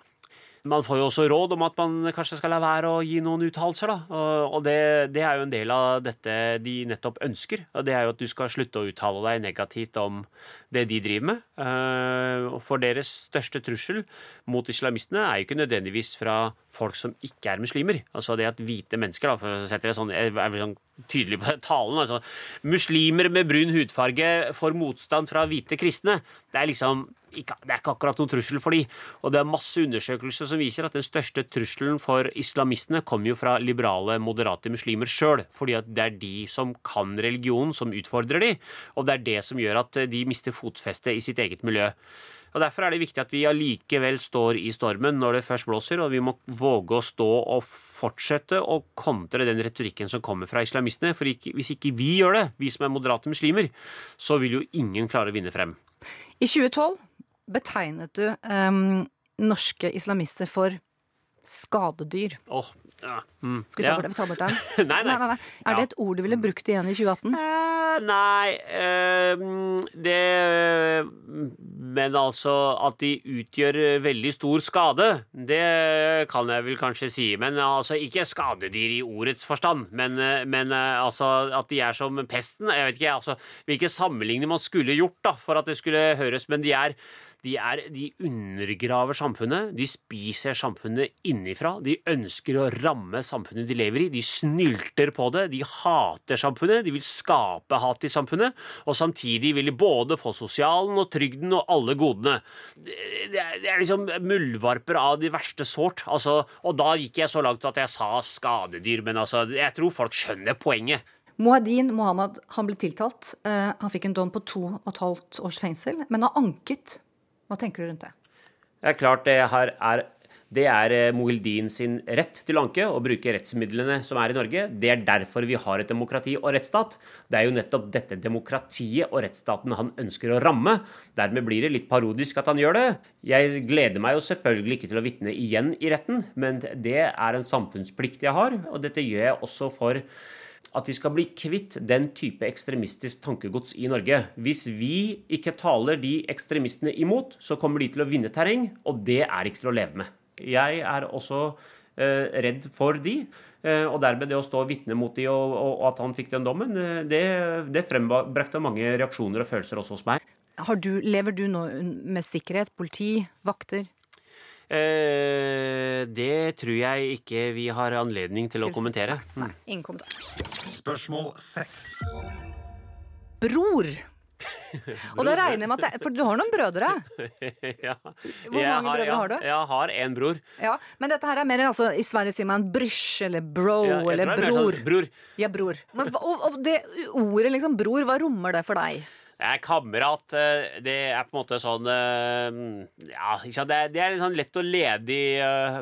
S3: Man får jo også råd om at man kanskje skal la være å gi noen uttalelser, da. Og, det, det er jo en del av dette de nettopp ønsker. Og det er jo at du skal slutte å uttale deg negativt om det de driver med. Eh, for deres største trussel mot islamistene er jo ikke nødvendigvis fra folk som ikke er muslimer. Altså det at hvite mennesker, da, for å sette det sånn, jeg er sånn tydelig på talen, altså muslimer med brun hudfarge får motstand fra hvite kristne. Det er liksom ikke, det er ikke akkurat noen trussel for de. Og det er masse undersøkelser som viser at den største trusselen for islamistene kommer jo fra liberale, moderate muslimer sjøl. Fordi at det er de som kan religionen, som utfordrer de. Og det er det som gjør at de mister fotfeste i sitt eget miljø. Og Derfor er det viktig at vi allikevel står i stormen når det først blåser, og vi må våge å stå og fortsette å kontre den retorikken som kommer fra islamistene. For ikke, hvis ikke vi gjør det, vi som er moderate muslimer, så vil jo ingen klare å vinne frem.
S4: I 2012 betegnet du um, norske islamister for skadedyr.
S3: Åh, ja. Mm,
S4: Skal vi ta
S3: ja.
S4: bort, vi ta bort den?
S3: Nei, nei.
S4: Er
S3: Ja.
S4: det et ord du ville brukt igjen i 2018?
S3: Eh, nei eh, Det Men altså at de utgjør veldig stor skade, det kan jeg vel kanskje si. Men altså ikke skadedyr i ordets forstand, men, men eh, altså at de er som pesten. Jeg vet ikke altså, hvilke sammenligninger man skulle gjort da, for at det skulle høres, men de er de, er, de undergraver samfunnet. De spiser samfunnet innifra. De ønsker å ramme samfunnet de lever i. De snylter på det. De hater samfunnet. De vil skape hat i samfunnet. Og samtidig vil de både få sosialen og trygden og alle godene. Det er, det er liksom muldvarper av de verste sort. Altså, og da gikk jeg så langt at jeg sa skadedyr, men altså, jeg tror folk skjønner poenget.
S4: Mohadin Mohammed han ble tiltalt. Eh, han fikk en dom på to og et halvt års fengsel, men har anket hva tenker du rundt det?
S3: Det er klart det her er det er eh, Mohildin sin rett til å anke og bruke rettsmidlene som er i Norge. Det er derfor vi har et demokrati og rettsstat. Det er jo nettopp dette demokratiet og rettsstaten han ønsker å ramme. Dermed blir det litt parodisk at han gjør det. Jeg gleder meg jo selvfølgelig ikke til å vitne igjen i retten, men det er en samfunnsplikt jeg har, og dette gjør jeg også for at vi skal bli kvitt den type ekstremistisk tankegods i Norge. Hvis vi ikke taler de ekstremistene imot, så kommer de til å vinne terreng, og det er ikke til å leve med. Jeg er også eh, redd for de, eh, og dermed det å stå vitne mot de og, og, at han fikk den dommen, eh, det, det frembrakte mange reaksjoner og følelser også hos meg.
S4: Du, lever du nå med sikkerhet? Politi? Vakter?
S3: Eh, det tror jeg ikke vi har anledning til å kommentere.
S4: Nei, ingen kommentar.
S2: Spørsmål seks.
S4: Bror. Og da regner jeg med at det, For du har noen brødre?
S3: ja.
S4: Hvor
S3: Jeg
S4: mange brødre
S3: ja,
S4: har du?
S3: Jeg har en bror.
S4: Ja, Men dette her er mer altså, I Sverige sier man brysj eller bro
S3: Ja, jeg
S4: eller
S3: tror det er mer
S4: bror.
S3: Sånn, bror.
S4: Ja, bror. Men, og, og det ordet liksom bror, hva rommer det for deg?
S3: Jeg er kamerat. eh, Det er på en måte sånn eh, Ja? Det er, en sånn lett og ledig eh,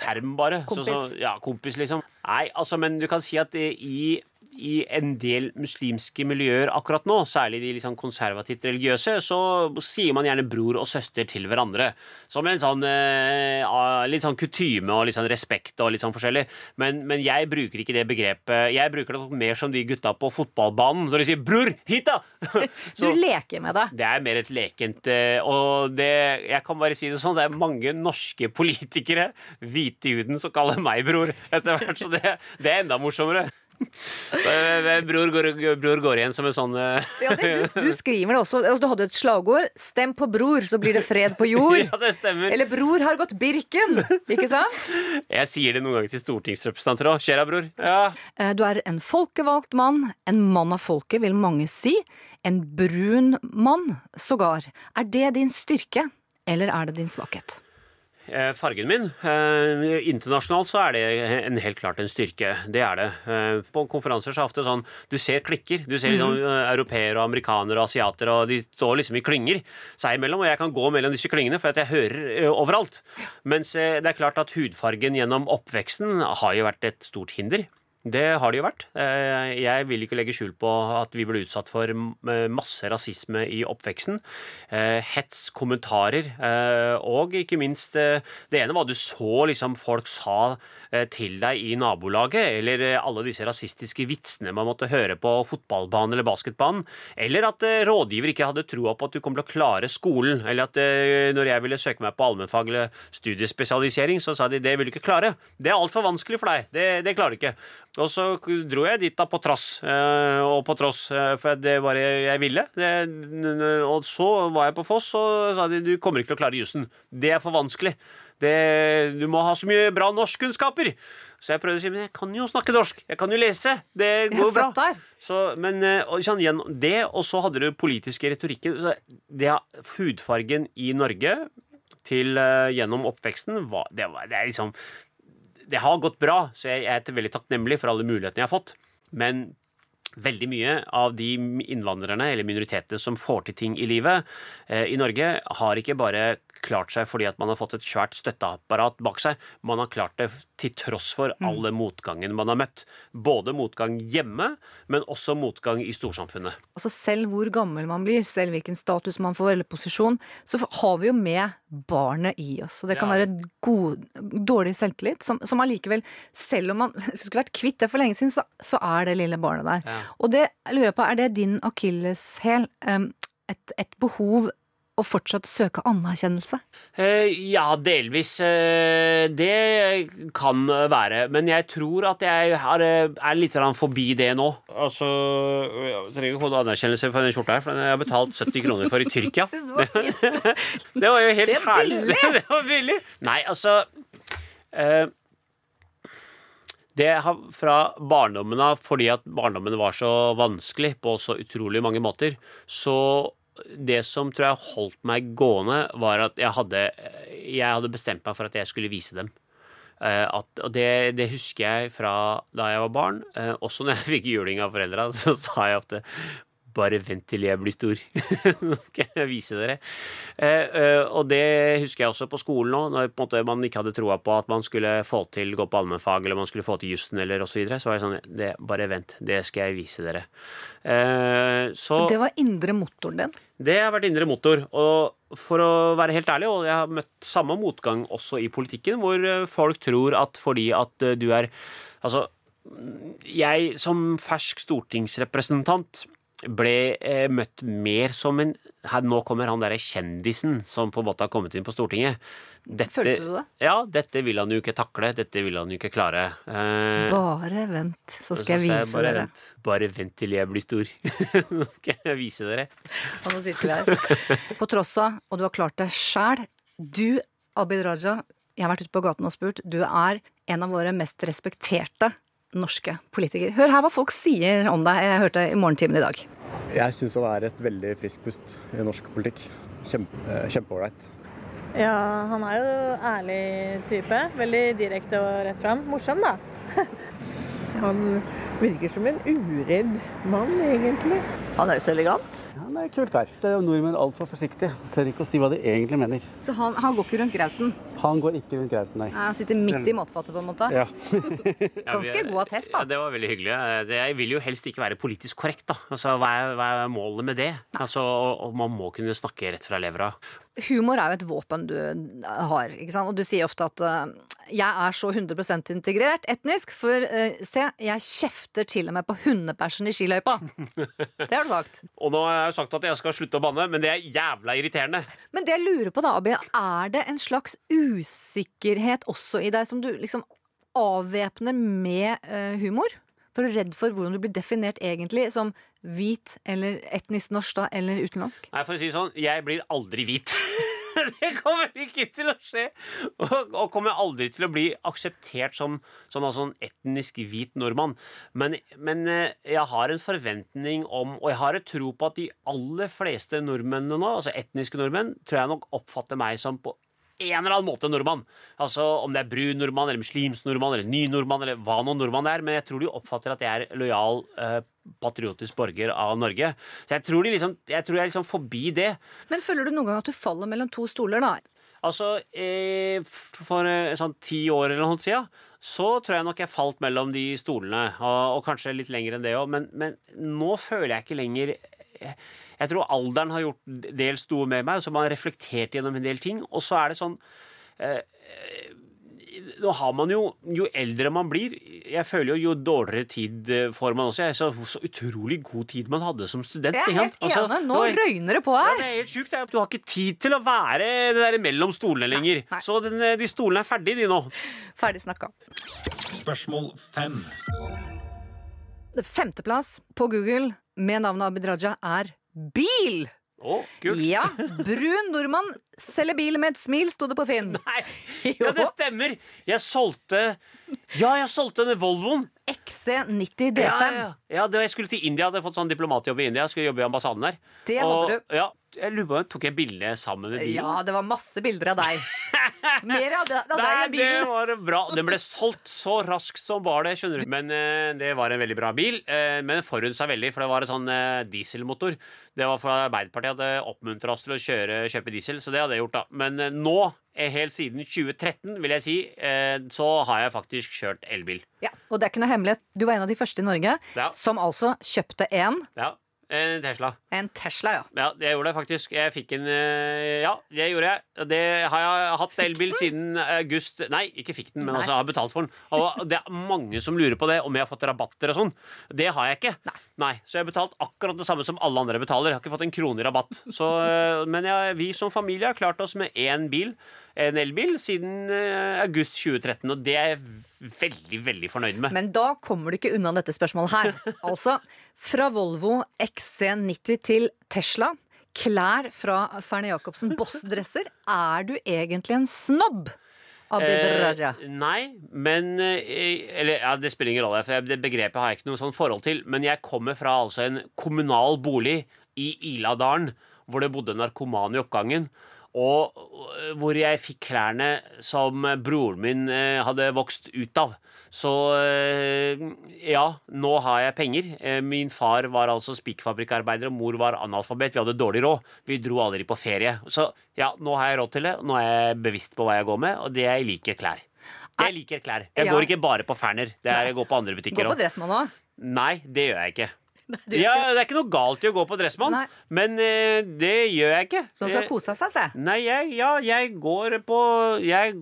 S3: term, bare.
S4: Kompis.
S3: Så, ja, kompis, liksom. Nei, altså, men du kan si at i i en del muslimske miljøer akkurat nå, særlig de liksom konservativt religiøse, så sier man gjerne bror og søster til hverandre. Som en sånn eh, ah, litt sånn kutyme og litt sånn respekt og litt sånn forskjellig. Men, men jeg bruker ikke det begrepet. Jeg bruker det mer som de gutta på fotballbanen når de sier 'bror, hit, da'!
S4: så, Du leker med det.
S3: Det er mer et lekent eh, Og det, jeg kan bare si det sånn, det er mange norske politikere, hvite i huden, som kaller meg bror etter hvert. Så det, det er enda morsommere. Så, eh, bror, går, bror går igjen som en sånn eh,
S4: Ja, det, du, du skriver det også. Altså, du hadde et slagord. 'Stem på bror, så blir det fred på jord'.
S3: Ja, det stemmer.
S4: Eller 'Bror har gått Birken'. Ikke sant?
S3: Jeg sier det noen ganger til stortingsrepresentanter òg. Skjer'a, bror? Ja.
S4: Eh, Du er en folkevalgt mann. En mann av folket, vil mange si. En brun mann, sågar. Er det din styrke, eller er det din svakhet?
S3: Eh, Fargen min eh, Internasjonalt så er det en, helt klart en styrke. Det er det. Eh, På konferanser så er det ofte sånn Du ser klikker. Du ser liksom, mm. europeere og amerikanere og asiater, og de står liksom i klynger seg imellom. Og jeg kan gå mellom disse klyngene for at jeg hører overalt. Mens det er klart at hudfargen gjennom oppveksten har jo vært et stort hinder. Det har det jo vært. Eh, Jeg vil ikke legge skjul på at vi ble utsatt for masse rasisme i oppveksten. Eh, Hets, kommentarer, eh, og ikke minst eh, Det ene var du så liksom folk sa eh, til deg i nabolaget, eller eh, alle disse rasistiske vitsene man måtte høre på fotballbanen eller basketbanen, eller at eh, rådgiver ikke hadde troa på at du kom til å klare skolen, eller at eh, når jeg ville søke meg på allmennfag studiespesialisering, så sa de det vil du ikke klare. Det er altfor vanskelig for deg. Det, det klarer du ikke. Og så dro jeg dit da på trass, eh, og på tross, eh, for det var det jeg ville. Det, og så var jeg på Foss, og sa de du kommer ikke til å klare jussen. Det er for vanskelig. Det, du må ha så mye bra norskkunnskaper. Så jeg prøvde å si men jeg kan jo snakke norsk. Jeg kan jo lese. Det går bra.
S4: der.
S3: Så, men eh, og sånn, det, og så hadde du politiske retorikken. Så det, hudfargen i Norge til, gjennom oppveksten, var, det, var, det er liksom det har gått bra, så jeg jeg er veldig takknemlig for alle mulighetene jeg har fått. Men veldig mye av de innvandrerne eller minoritetene som får til ting i livet eh, i Norge, har ikke bare klart seg fordi at man har fått et svært støtteapparat bak seg. Man har klart det til tross for alle motgangen man har møtt. Både motgang hjemme, men også motgang i storsamfunnet.
S4: Altså Selv hvor gammel man blir, selv hvilken status man får eller posisjon, så har vi jo med barnet i oss. Og det kan
S3: Ja.
S4: være god, dårlig selvtillit, som, som allikevel, selv om man skulle vært kvitt det for lenge siden, så, så er det lille barnet der.
S3: Ja.
S4: Og det lurer jeg på, er det din akilleshæl? et, et behov å fortsatt søke anerkjennelse?
S3: Eh, ja, delvis. eh, det kan være. Men jeg tror at jeg har, eh, er litt forbi det nå. Altså, Jeg trenger ikke få anerkjennelse for den skjorta her, for den har jeg betalt 70 kroner for i Tyrkia.
S4: Det var fint.
S3: Det var jo helt
S4: er
S3: herlig. Det var billig. Nei, altså eh, Det har fra barndommen av, fordi at barndommen var så vanskelig på så utrolig mange måter, så det som tror jeg holdt meg gående, var at jeg hadde, jeg hadde bestemt meg for at jeg skulle vise dem. Eh, at, og det, det husker jeg fra da jeg var barn. Eh, også når jeg fikk juling av foreldra, så sa jeg ofte bare vent til jeg blir stor. Nå skal jeg vise dere. Eh, eh, og det husker jeg også på skolen nå, når måte, man ikke hadde troa på at man skulle få til gå på allmennfag, eller man skulle få til jussen, eller osv. Så, videre, så var det sånn det, Bare vent, det skal jeg vise dere. Eh, så
S4: Det var indre motoren din.
S3: det har vært indre motor. Og for å være helt ærlig, og jeg har møtt samme motgang også i politikken, hvor eh, folk tror at fordi at eh, du er Altså, jeg som fersk stortingsrepresentant ble eh, møtt mer som en her, Nå kommer han derre kjendisen som på en måte har kommet inn på Stortinget. Dette,
S4: Følte du det?
S3: Ja, dette vil han jo ikke takle. Dette vil han jo ikke klare. Eh,
S4: Bare vent, så skal jeg
S3: sa
S4: vise
S3: bare
S4: dere.
S3: Vent, bare vent til jeg blir stor. Nå skal jeg vise dere.
S4: Og nå sitter vi her. På tross av, og du har klart det sjæl, du, Abid Raja, jeg har vært ute på gaten og spurt, du er en av våre mest respekterte norske politikere. Hør her hva folk sier om deg. Jeg hørte i morgentimen i dag.
S5: Jeg syns han er et veldig friskt pust i norsk politikk. Kjempe- Kjempeålreit.
S6: Ja, han er jo ærlig type. Veldig direkte og rett fram. Morsom, da.
S7: Han virker som en uredd mann, egentlig. Han er jo så elegant.
S5: Han er kul kar. Det er jo nordmenn altfor forsiktige. Tør ikke å si hva de egentlig mener.
S4: Så han, han går ikke rundt grauten.
S5: Han går ikke rundt grauten, nei.
S4: Han sitter midt i matfatet, på en måte.
S5: Ja.
S4: Ganske god attest, da.
S3: Ja, det var veldig hyggelig. Jeg vil jo helst ikke være politisk korrekt, da. Altså, hva, er, hva er målet med det? Altså, og, og man må kunne snakke rett fra levra.
S4: Humor er jo et våpen du har, ikke sant? Og du sier ofte at uh, jeg er så 100 integrert etnisk, for uh, se, jeg kjefter til og med på hundebæsjen i skiløypa. Det har du sagt.
S3: Og nå har jeg jo sagt at jeg skal slutte å banne, men det er jævla irriterende.
S4: Men det jeg lurer på da, Abid, er det en slags usikkerhet også i deg som du liksom avvæpner med uh, humor? For du redd for hvordan du blir definert egentlig som hvit eller etnisk norsk da, eller utenlandsk?
S3: Nei, for å si det sånn, jeg blir aldri hvit. det kommer ikke til å skje. Og, og kommer aldri til å bli akseptert som sånn, altså, en etnisk hvit nordmann. Men, men eh, jeg har en forventning om, og jeg har et tro på at de aller fleste nordmennene nå, altså etniske nordmenn, tror jeg nok oppfatter meg som på en eller annen måte nordmann. Altså Om det er brun nordmann, eller muslimsk nordmann, eller ny nordmann, eller hva nå nordmann er. Men jeg tror de oppfatter at jeg er lojal, eh, patriotisk borger av Norge. Så jeg tror, de liksom, jeg tror jeg er liksom forbi det.
S4: Men føler du noen gang at du faller mellom to stoler, da?
S3: Altså, eh, for eh, sånn ti år eller noe siden, så tror jeg nok jeg falt mellom de stolene. Og, og kanskje litt lenger enn det òg. Men, men nå føler jeg ikke lenger jeg, jeg tror alderen har gjort dels noe med meg, og så har man reflektert gjennom en del ting. Og så er det sånn eh, eh, Nå har man jo Jo eldre man blir Jeg føler jo jo dårligere tid eh, får man også. Jeg så, så utrolig god tid man hadde som student.
S4: Jeg er helt?
S3: Altså,
S4: enig. Nå
S3: det var-
S4: røyner det på
S3: ja,
S4: her.
S3: det er helt sjukt. det er at Du har ikke tid til å være det der mellom stolene lenger.
S4: nei.
S3: Så den, eh, de stolene er ferdige, de nå.
S4: Ferdig snakka.
S2: Spørsmål fem.
S4: Femteplass på Google med navnet Abid Raja er bil.
S3: Å, kult.
S4: Ja, brun nordmann selger bil med et smil, sto det på Finn.
S3: Nei, ja, det stemmer. Jeg solgte Ja, jeg solgte denne Volvoen.
S4: XC90 D5.
S3: Ja, ja. ja det, jeg skulle til India, hadde fått sånn diplomatjobb i India. Jeg skulle jobbe i ambassaden der.
S4: Det hadde du.
S3: Ja, jeg lurer på tok jeg bilde sammen med bilen.
S4: Ja, det var masse bilder av deg. Mer av, av Nei, deg
S3: Nei,
S4: bilen.
S3: det var bra. Den ble solgt så raskt som bare det, skjønner du. Men eh, det var en veldig bra bil. Eh, men forhund seg veldig, for det var en sånn eh, dieselmotor. Det var for Arbeiderpartiet hadde oppmuntra oss til å kjøre, kjøpe diesel, så det hadde jeg gjort, da. Men eh, nå, eh, helt siden 2013, vil jeg si, eh, så har jeg faktisk kjørt elbil.
S4: Ja, og det er ikke noe hemmelighet. Du var en av de første i Norge
S3: Ja.
S4: som altså kjøpte en
S3: Ja. En Tesla.
S4: En Tesla, ja.
S3: Ja, det gjorde jeg faktisk. Jeg fikk en eh, Ja, det gjorde jeg. Det har jeg hatt elbil siden august Nei, ikke fikk den, men
S4: Nei.
S3: altså har betalt for den. Og det er mange som lurer på det, om jeg har fått rabatter og sånn. Det har jeg ikke.
S4: Nei. Nei.
S3: Så jeg har betalt akkurat det samme som alle andre betaler. Jeg har ikke fått en krone i rabatt. Så, eh, men jeg, vi som familie har klart oss med én bil, en elbil, siden eh, august 2013. Og det er jeg veldig, veldig fornøyd med.
S4: Men da kommer du ikke unna dette spørsmålet her. Altså, fra Volvo XC90 til Tesla. Klær fra Ferne Jacobsen Boss-dresser. Er du egentlig en snobb? Abid Raja.
S3: Eh, nei, men eh, Eller ja, det spiller ingen rolle, for det begrepet har jeg ikke noe sånn forhold til. Men jeg kommer fra altså en kommunal bolig i Iladalen, hvor det bodde narkomane i oppgangen. Og øh, hvor jeg fikk klærne som broren min eh, hadde vokst ut av. Så eh, ja, nå har jeg penger. Eh, Min far var altså spikerfabrikkarbeider, og mor var analfabet. Vi hadde dårlig råd. Vi dro aldri på ferie. Så ja, nå har jeg råd til det. Nå er jeg bevisst på hva jeg går med, og det jeg liker klær. Jeg liker klær. Jeg
S4: Ja.
S3: går ikke bare på Ferner. Det er, jeg går på andre butikker
S4: Gå
S3: Går
S4: på
S3: òg.
S4: Dressmann òg.
S3: Nei, det gjør jeg ikke. Ja, det er ikke noe galt i å gå på Dressmann,
S4: Nei.
S3: men eh, det gjør jeg ikke.
S4: Sånn skal kose seg, se.
S3: Nei, jeg, ja, jeg går på jeg,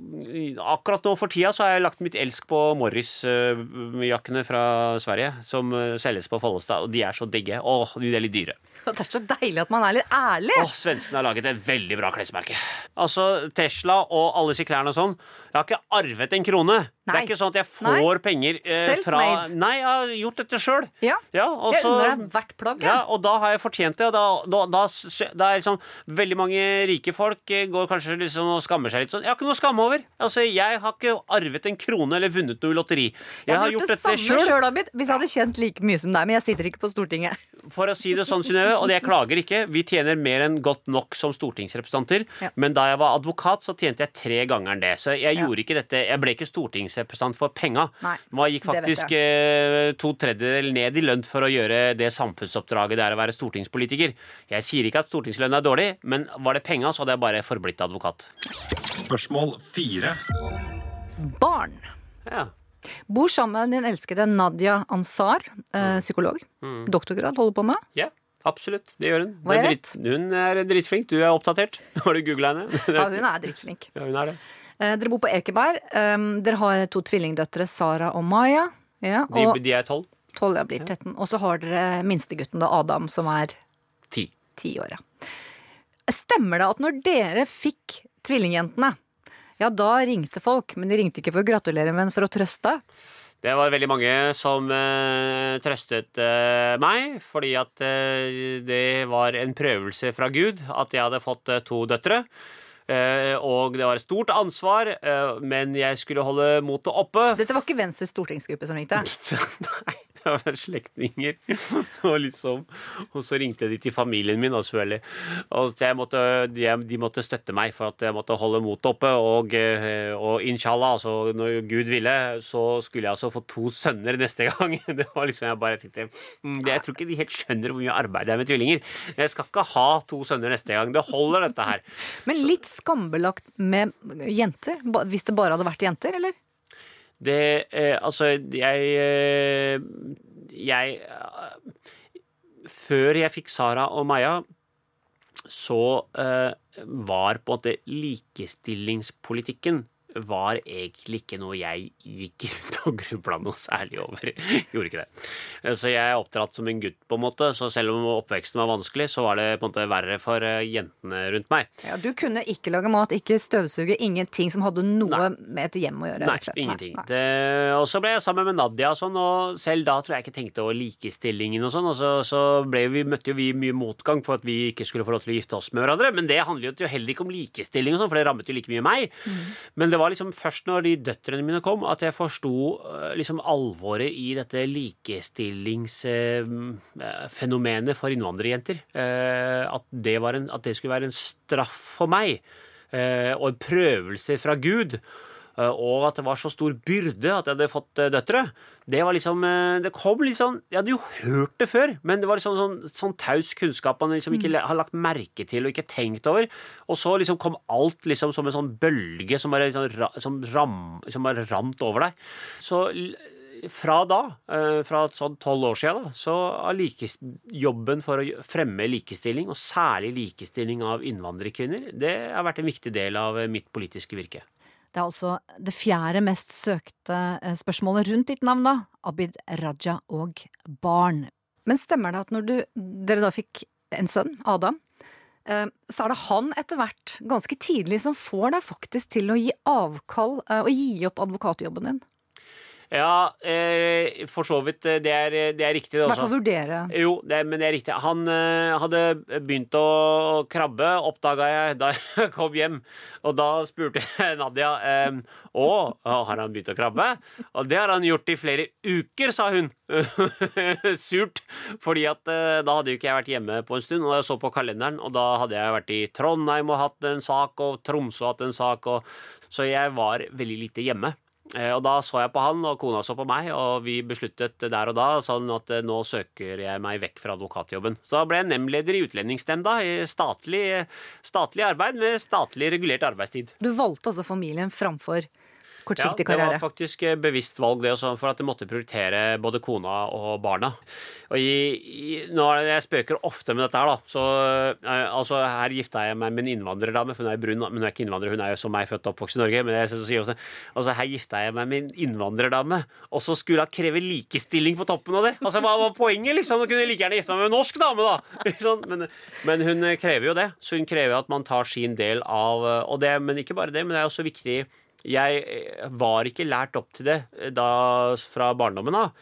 S3: Akkurat nå for tida så har jeg lagt mitt elsk på Morris-jakkene fra Sverige, som eh, selges på Follestad, og de er så digge. Åh, de er litt dyre.
S4: Og Det er så deilig at man er litt ærlig.
S3: Åh, Svenskene har laget et veldig bra klesmerke. Altså, Tesla og alle disse klærne og sånn. Jeg har ikke arvet en krone. Det er ikke sånn at jeg
S4: Nei.
S3: får penger eh, fra. Nei, jeg har gjort dette sjøl.
S4: Ja.
S3: og så-
S4: unner deg hvert plagg.
S3: ja,
S4: Ja.
S3: og da har jeg fortjent det. Og da, da, da, da er liksom Veldig mange rike folk eh, går kanskje liksom og skammer seg litt sånn. Jeg har ikke noe å skamme over. Altså, Jeg har ikke arvet en krone eller vunnet noe i lotteri. Jeg har
S4: hadde
S3: gjort
S4: det
S3: dette sjøl,
S4: hvis jeg hadde kjent like mye som deg. Men jeg sitter ikke på Stortinget.
S3: for å si det sånn, Synnøve. Og jeg klager ikke. Vi tjener mer enn godt nok som stortingsrepresentanter.
S4: Ja.
S3: Men da jeg var advokat, så tjente jeg tre ganger det. Så jeg
S4: Ja.
S3: gjorde ikke dette. Jeg ble ikke stortingsrepresentant for penga. Man gikk faktisk eh, to tredjedeler ned i lønn for å gjøre det samfunnsoppdraget det er å være stortingspolitiker. Jeg sier ikke at stortingslønn er dårlig, men var det penga, så hadde jeg bare forblitt advokat.
S2: Spørsmål fire.
S4: Barn.
S3: Ja.
S4: Bor sammen med din elskede Nadia Ansar, mm. psykolog. Doktorgrad holder på med.
S3: ja. Absolutt, det gjør hun.
S4: Hva
S3: er, dritt, hun er dritflink. Du er oppdatert. Har du googla henne?
S4: Ja, hun er drittflink.
S3: Ja, hun er det.
S4: Eh, dere bor på Ekeberg. Um, dere har to tvillingdøtre, Sara og Maya. Ja,
S3: De, de er tolv.
S4: 12 ja, blir 13. Og så har dere minstegutten, da, Adam, som er
S3: Ti.
S4: ti år. Ja. Stemmer det at når dere fikk tvillingjentene, ja, da ringte folk, men de ringte ikke for å gratulere, men for å trøste?
S3: Det var veldig mange som uh, trøstet uh, meg, fordi at uh, det var en prøvelse fra Gud at jeg hadde fått to døtre. Og det var et stort ansvar, men jeg skulle holde motet oppe.
S4: Dette var ikke Venstres stortingsgruppe som ringte.
S3: Nei, var slektninger. Og, liksom, og så ringte de til familien min, selvfølgelig. Og måtte, de, de måtte støtte meg for at jeg måtte holde motet oppe. Og, eh, og inshallah, altså når Gud ville, så skulle jeg altså få to sønner neste gang. Det var liksom Jeg bare tenkte mm, Jeg tror ikke de helt skjønner hvor mye arbeid det er med tvillinger. Jeg skal ikke ha to sønner neste gang. Det holder, dette her.
S4: Men litt skambelagt med jenter? Hvis det bare hadde vært jenter, eller?
S3: Det eh, Altså, jeg eh, Jeg eh, Før jeg fikk Sara og Maja, så eh, var på en måte likestillingspolitikken var egentlig ikke noe jeg gikk rundt og grubla noe særlig over. Gjorde ikke det. Så jeg er oppdratt som en gutt, på en måte. Så selv om oppveksten var vanskelig, så var det på en måte verre for eh, jentene rundt meg.
S4: Ja, du kunne ikke lage mat, ikke støvsuge, ingenting som hadde noe med et hjem å gjøre.
S3: Nei, ingenting.
S4: Nei.
S3: Det, og så ble jeg sammen med Nadia og sånn, og selv da tror jeg ikke tenkte over likestillingen og sånn. Og så, så vi, møtte jo vi mye motgang for at vi ikke skulle få lov til å gifte oss med hverandre. Men det handler jo heller ikke om likestilling og sånn, for det rammet jo like mye meg.
S4: Mm.
S3: Men det var liksom først når de døtrene mine kom, at jeg forsto øh, liksom alvoret i dette likestillingsfenomenet for innvandrerjenter. Eh, At det, var en, at det skulle være en straff for meg, eh, og en prøvelse fra Gud. Eh, Og at det var så stor byrde at jeg hadde fått eh, døtre. Det var liksom eh, Det kom litt sånn Jeg hadde jo hørt det før, men det var liksom sånn, sånn taus kunnskap man liksom ikke har lagt merke til og ikke tenkt over. Og så liksom kom alt liksom som en sånn bølge som bare liksom, som, ram, som bare rant over deg. Så fra da, fra sånn tolv år siden, da, så har jobben for å fremme likestilling, og særlig likestilling av innvandrerkvinner, det har vært en viktig del av mitt politiske virke.
S4: Det er altså det fjerde mest søkte eh, spørsmålet rundt ditt navn, da. Abid Raja og barn. Men stemmer det at når du, dere da fikk en sønn, Adam, eh, så er det han etter hvert, ganske tidlig, som får deg faktisk til å gi avkall eh, og gi opp advokatjobben din?
S3: Ja, eh, for så vidt. eh, Det er, det er riktig,
S4: I hvert fall vurdere.
S3: Jo, det, men det er riktig. Han eh, hadde begynt å krabbe, oppdaga jeg da jeg kom hjem. Og da spurte jeg Nadia eh, Å, har han begynt å krabbe? Og det har han gjort i flere uker, sa hun. Surt. Fordi at eh, da hadde jo ikke jeg vært hjemme på en stund, og jeg så på kalenderen, og da hadde jeg vært i Trondheim og hatt en sak, og Tromsø hatt en sak, og, så jeg var veldig lite hjemme. Eh, Og da så jeg på han, og kona så på meg, og vi besluttet der og da sånn at eh, nå søker jeg meg vekk fra advokatjobben. Så da ble jeg nemndleder i Utlendingsnemnda i statlig, statlig arbeid med statlig regulert arbeidstid.
S4: Du valgte altså familien framfor kortsiktig
S3: det var faktisk eh, bevisst valg, det også, for at jeg måtte prioritere både kona og barna. Og i, i, Jeg spøker ofte med dette her, da. Så, eh, altså, her gifta jeg meg med en innvandrerdame, for hun er brun, men hun er ikke innvandrer, hun er jo som meg født og oppvokst i Norge. Men jeg sier også, altså, her gifta jeg meg med en innvandrerdame, og så skulle hun kreve likestilling på toppen av det. Altså, Hva var poenget, liksom? Hun kunne like gjerne gifta meg med en norsk dame, da! Men, men hun krever jo det. Så hun krever at man tar sin del av og det, Men ikke bare det, men det er også viktig jeg eh, var ikke lært opp til det eh, da fra barndommen av.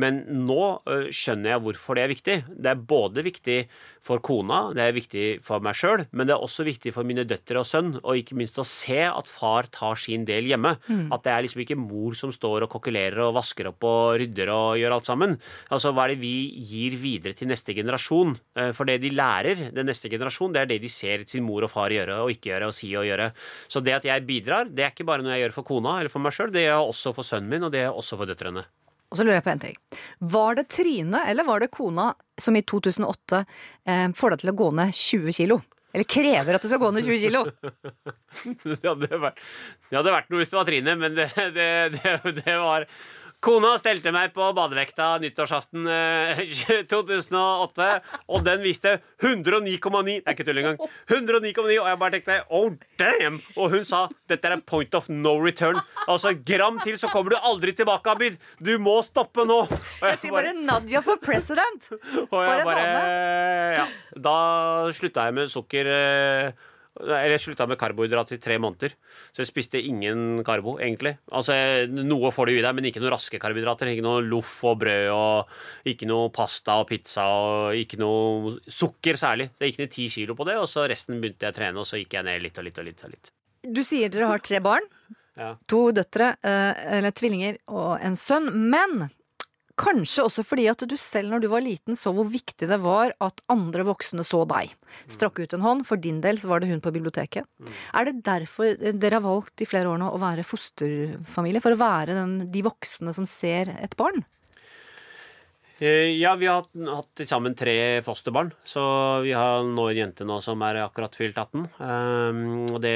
S3: Men nå skjønner jeg hvorfor det er viktig. Det er både viktig for kona, det er viktig for meg sjøl, men det er også viktig for mine døtre og sønn, og ikke minst å se at far tar sin del hjemme. At det er liksom ikke mor som står og kokkelerer og vasker opp og rydder og gjør alt sammen. Altså, Hva er det vi gir videre til neste generasjon? For det de lærer, den neste generasjon, det er det de ser sin mor og far gjøre og ikke gjøre og si og gjøre. Så det at jeg bidrar, det er ikke bare noe jeg gjør for kona eller for meg sjøl, det gjør jeg også for sønnen min, og det gjør jeg også for døtrene.
S4: Og så lurer jeg på en ting. Var det Trine eller var det kona som i 2008 eh, får deg til å gå ned 20 kilo? Eller krever at du skal gå ned 20 kilo?
S3: Det hadde vært, det hadde vært noe hvis det var Trine, men det, det, det, var Kona stelte meg på badevekta nyttårsaften eh, 2008, og den viste 109,9. Det er ikke tull engang. 109,9, Og jeg bare tenkte oh damn! Og hun sa dette er en point of no return. Altså gram til, så kommer du aldri tilbake, Abid. Du må stoppe nå. Og
S4: Jeg sier bare Nadia for president! For en
S3: bare,
S4: dame!
S3: ja, Da slutta jeg med sukker eh, Eller jeg slutta med karbohydrat i tre måneder. Så jeg spiste ingen karbo, egentlig. Altså, Noe får du i deg, men ikke noe raske karbohydrater. Ikke noe loff og brød, og ikke noe pasta og pizza, og ikke noe sukker særlig. Det gikk ned ti kilo på det, og så resten begynte jeg å trene, og så gikk jeg ned litt og litt og litt. Og litt.
S4: Du sier dere har tre barn.
S3: Ja.
S4: To døtre, eh, eller tvillinger, og en sønn. Men kanskje også fordi at du selv når du var liten så hvor viktig det var at andre voksne så deg. Strakk ut en hånd. For din del så var det hun på biblioteket. Er det derfor dere har valgt i flere år nå å være fosterfamilie? For å være den, de voksne som ser et barn?
S3: Eh, Ja, vi har hatt, til sammen tre fosterbarn. Så vi har nå en jente nå som er akkurat fylt 18. Um, og det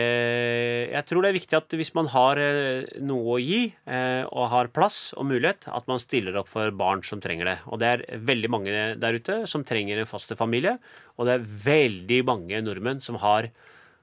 S3: Jeg tror det er viktig at hvis man har eh, noe å gi, eh, og har plass og mulighet, at man stiller opp for barn som trenger det. Og det er veldig mange der ute som trenger en fosterfamilie. Og det er veldig mange nordmenn som har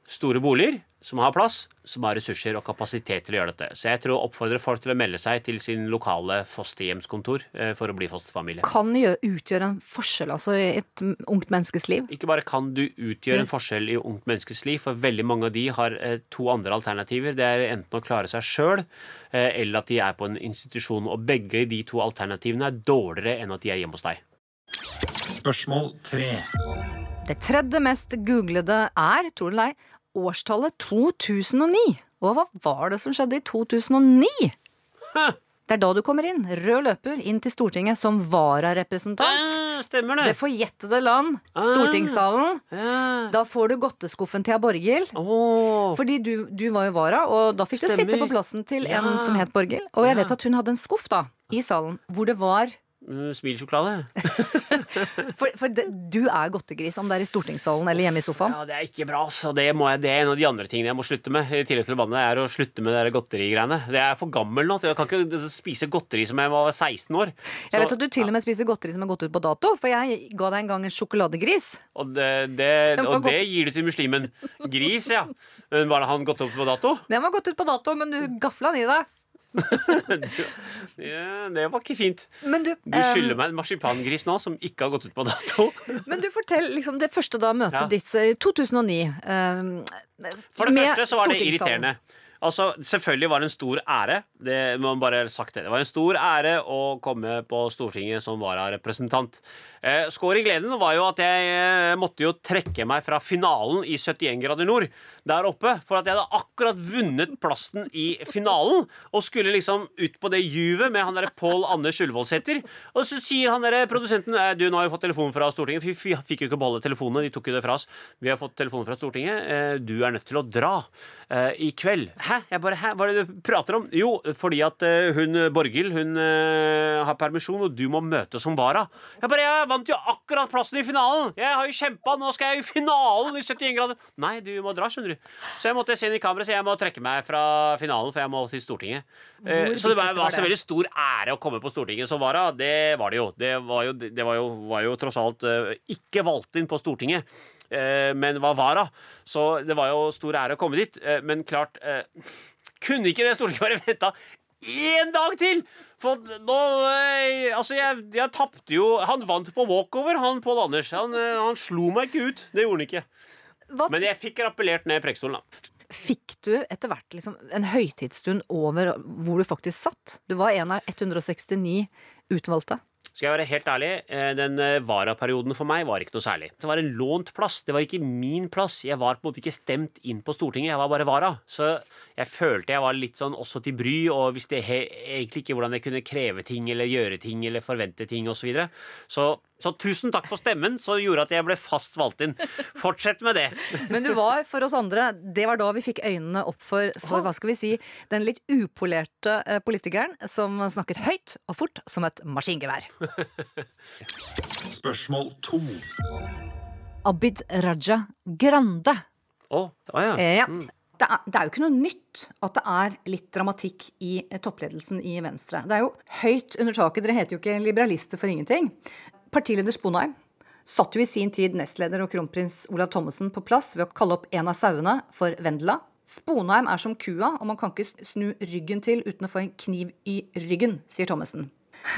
S3: store boliger, som har plass, som har ressurser og kapasitet til å gjøre dette. Så jeg tror oppfordrer folk til å melde seg til sin lokale fosterhjemskontor eh, for å bli fosterfamilie.
S4: Kan gjø- utgjøre en forskjell altså, i et ungt menneskes liv?
S3: Ikke bare kan du utgjøre en forskjell i ungt menneskes liv, for veldig mange av de har eh, to andre alternativer. Det er enten å klare seg sjøl, eh, eller at de er på en institusjon. Og begge de to alternativene er dårligere enn at de er hjemme hos deg.
S2: Spørsmål tre.
S4: Det tredje mest googlede er, tror du det, årstallet 2009. Og hva var det som skjedde i 2009? Det er da du kommer inn, rød løper, inn til Stortinget som vararepresentant.
S3: Ja, stemmer
S4: Det
S3: det.
S4: forjettede land, stortingssalen.
S3: Ja.
S4: Da får du godteskuffen til Borghild.
S3: Oh.
S4: Fordi du, du var jo vara, og da fikk du sitte på plassen til en
S3: Ja.
S4: som het Borghild. Og jeg vet at hun hadde en skuff da, i salen, hvor det var
S3: Smilsjokolade.
S4: For, for det, du er godtegris, om det er i stortingssalen eller hjemme i sofaen.
S3: Ja, det er ikke bra. Så det, må jeg, det er en av de andre tingene jeg må slutte med. I tillegg til å banne, er å slutte med de godterigreiene. Det er for gammel nå. Jeg kan ikke spise godteri som jeg var 16 år.
S4: Jeg vet at du til og med spiser godteri som har gått ut på dato, for jeg ga deg en gang en sjokoladegris.
S3: Og det, det, og det gir du til muslimen. Gris, ja. Men Var det han gått ut på dato?
S4: Den var gått ut på dato, men du gafla den i deg.
S3: Ja, det var ikke fint.
S4: Men du,
S3: Du skylder meg en marsipangris nå som ikke har gått ut på dato.
S4: men du fortell liksom det første da møtet
S3: Ja.
S4: ditt i 2009. Um,
S3: For det første så var det irriterende. Altså, Selvfølgelig var det en stor ære. Det må man bare sagt det. Det var en stor ære å komme på Stortinget som vararepresentant. Eh, Skår i gleden var jo at jeg eh, måtte jo trekke meg fra finalen i 71 grader nord der oppe. For at jeg hadde akkurat vunnet plassen i finalen og skulle liksom ut på det juvet med han derre Pål Anders Ullevålsæter. Og så sier han derre produsenten eh, Du, nå har vi fått telefon fra Stortinget. Vi fikk jo ikke beholde telefonene, de tok jo det fra oss. Vi har fått telefon fra Stortinget. Eh, Du er nødt til å dra eh, i kveld. Hæ? Jeg bare, hæ? Hva er det du prater om? Jo, fordi at eh, hun Borghild hun eh, har permisjon, og du må møte som vara. Jeg bare, jeg vant jo akkurat plassen i finalen! Jeg har jo kjempa, nå skal jeg i finalen i 71 grader! Nei, du må dra, skjønner du. Så jeg måtte se inn i kameraet, så jeg må trekke meg fra finalen, for jeg må til Stortinget. Eh,
S4: Hvor
S3: så det var,
S4: var så
S3: veldig stor ære å komme på Stortinget som vara. Det var det jo. Det var jo, det var jo, var jo tross alt eh, ikke valgt inn på Stortinget, eh, men var vara. Så det var jo stor ære å komme dit. Eh, men klart eh, Kunne ikke det Stortinget bare venta én dag til? For nå eh, Altså, jeg, jeg tapte jo Han vant på walkover, han Pål Anders. Han, eh, han slo meg ikke ut. Det gjorde han ikke.
S4: Hva
S3: Men jeg fikk rappellert ned Preikestolen, da.
S4: Fikk du etter hvert liksom en høytidsstund over hvor du faktisk satt? Du var en av 169 utvalgte.
S3: Skal jeg være helt ærlig, eh, den eh, varaperioden for meg var ikke noe særlig. Det var en lånt plass, det var ikke min plass. Jeg var på en måte ikke stemt inn på Stortinget, jeg var bare vara. Så jeg følte jeg var litt sånn også til bry, og visste egentlig ikke hvordan jeg kunne kreve ting eller gjøre ting eller forvente ting osv. Så, videre. så så tusen takk for stemmen, som gjorde at jeg ble fast valgt inn. Fortsett med det.
S4: Men du var for oss andre Det var da vi fikk øynene opp for, for hva skal vi si, den litt upolerte eh, politikeren som snakket høyt og fort som et maskingevær.
S2: Spørsmål to.
S4: Abid Raja Grande.
S3: Å, å ja.
S4: Eh, ja. Det er, det er jo ikke noe nytt at det er litt dramatikk i eh, toppledelsen i Venstre. Det er jo høyt under taket. Dere heter jo ikke liberalister for ingenting. Partileder Sponheim satt jo i sin tid nestleder og kronprins Olav Thommessen på plass ved å kalle opp en av sauene for Vendela. Sponheim er som kua, og man kan ikke snu ryggen til uten å få en kniv i ryggen, sier Thommessen.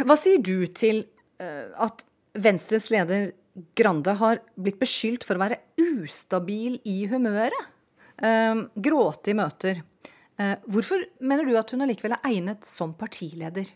S4: Hva sier du til uh, at Venstres leder Grande har blitt beskyldt for å være ustabil i humøret? Uh, gråte i møter. Uh, hvorfor mener du at hun allikevel er egnet som partileder?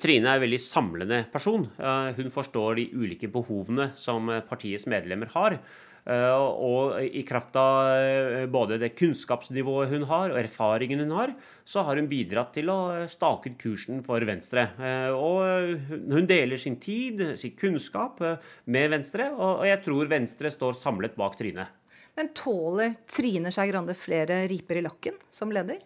S3: Trine er en veldig samlende person. Eh, Hun forstår de ulike behovene som eh, partiets medlemmer har. Eh, Og i kraft av både det kunnskapsnivået hun har, og erfaringen hun har, så har hun bidratt til å stake ut kursen for Venstre. Og hun deler sin tid, sin kunnskap, med Venstre, og jeg tror Venstre står samlet bak Trine.
S4: Men tåler Trine Skei Grande flere riper i lakken som leder?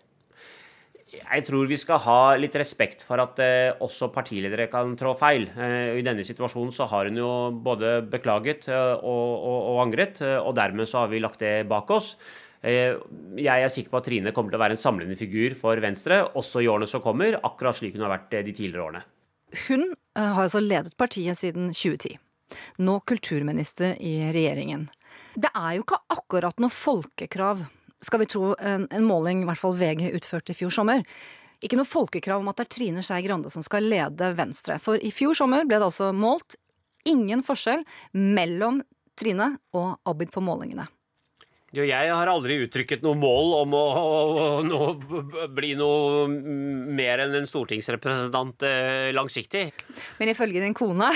S3: Jeg tror vi skal ha litt respekt for at eh, også partiledere kan trå feil. Eh, I denne situasjonen så har hun jo både beklaget eh, og, og, og angret, eh, og dermed så har vi lagt det bak oss. Eh, jeg er sikker på at Trine kommer til å være en samlende figur for Venstre, også i årene som kommer, akkurat slik hun har vært eh, de tidligere årene.
S4: Hun har altså ledet partiet siden 2010. Nå kulturminister i regjeringen. Det er jo ikke akkurat noe folkekrav, skal vi tro en, en måling i hvert fall VG utførte i fjor sommer. Ikke noe folkekrav om at det er Trine Skei Grande som skal lede Venstre. For i fjor sommer ble det altså målt ingen forskjell mellom Trine og Abid på målingene.
S3: Jo, jeg har aldri uttrykket noe mål om å, å, å, bli noe mer enn en stortingsrepresentant eh, langsiktig.
S4: Men ifølge din kone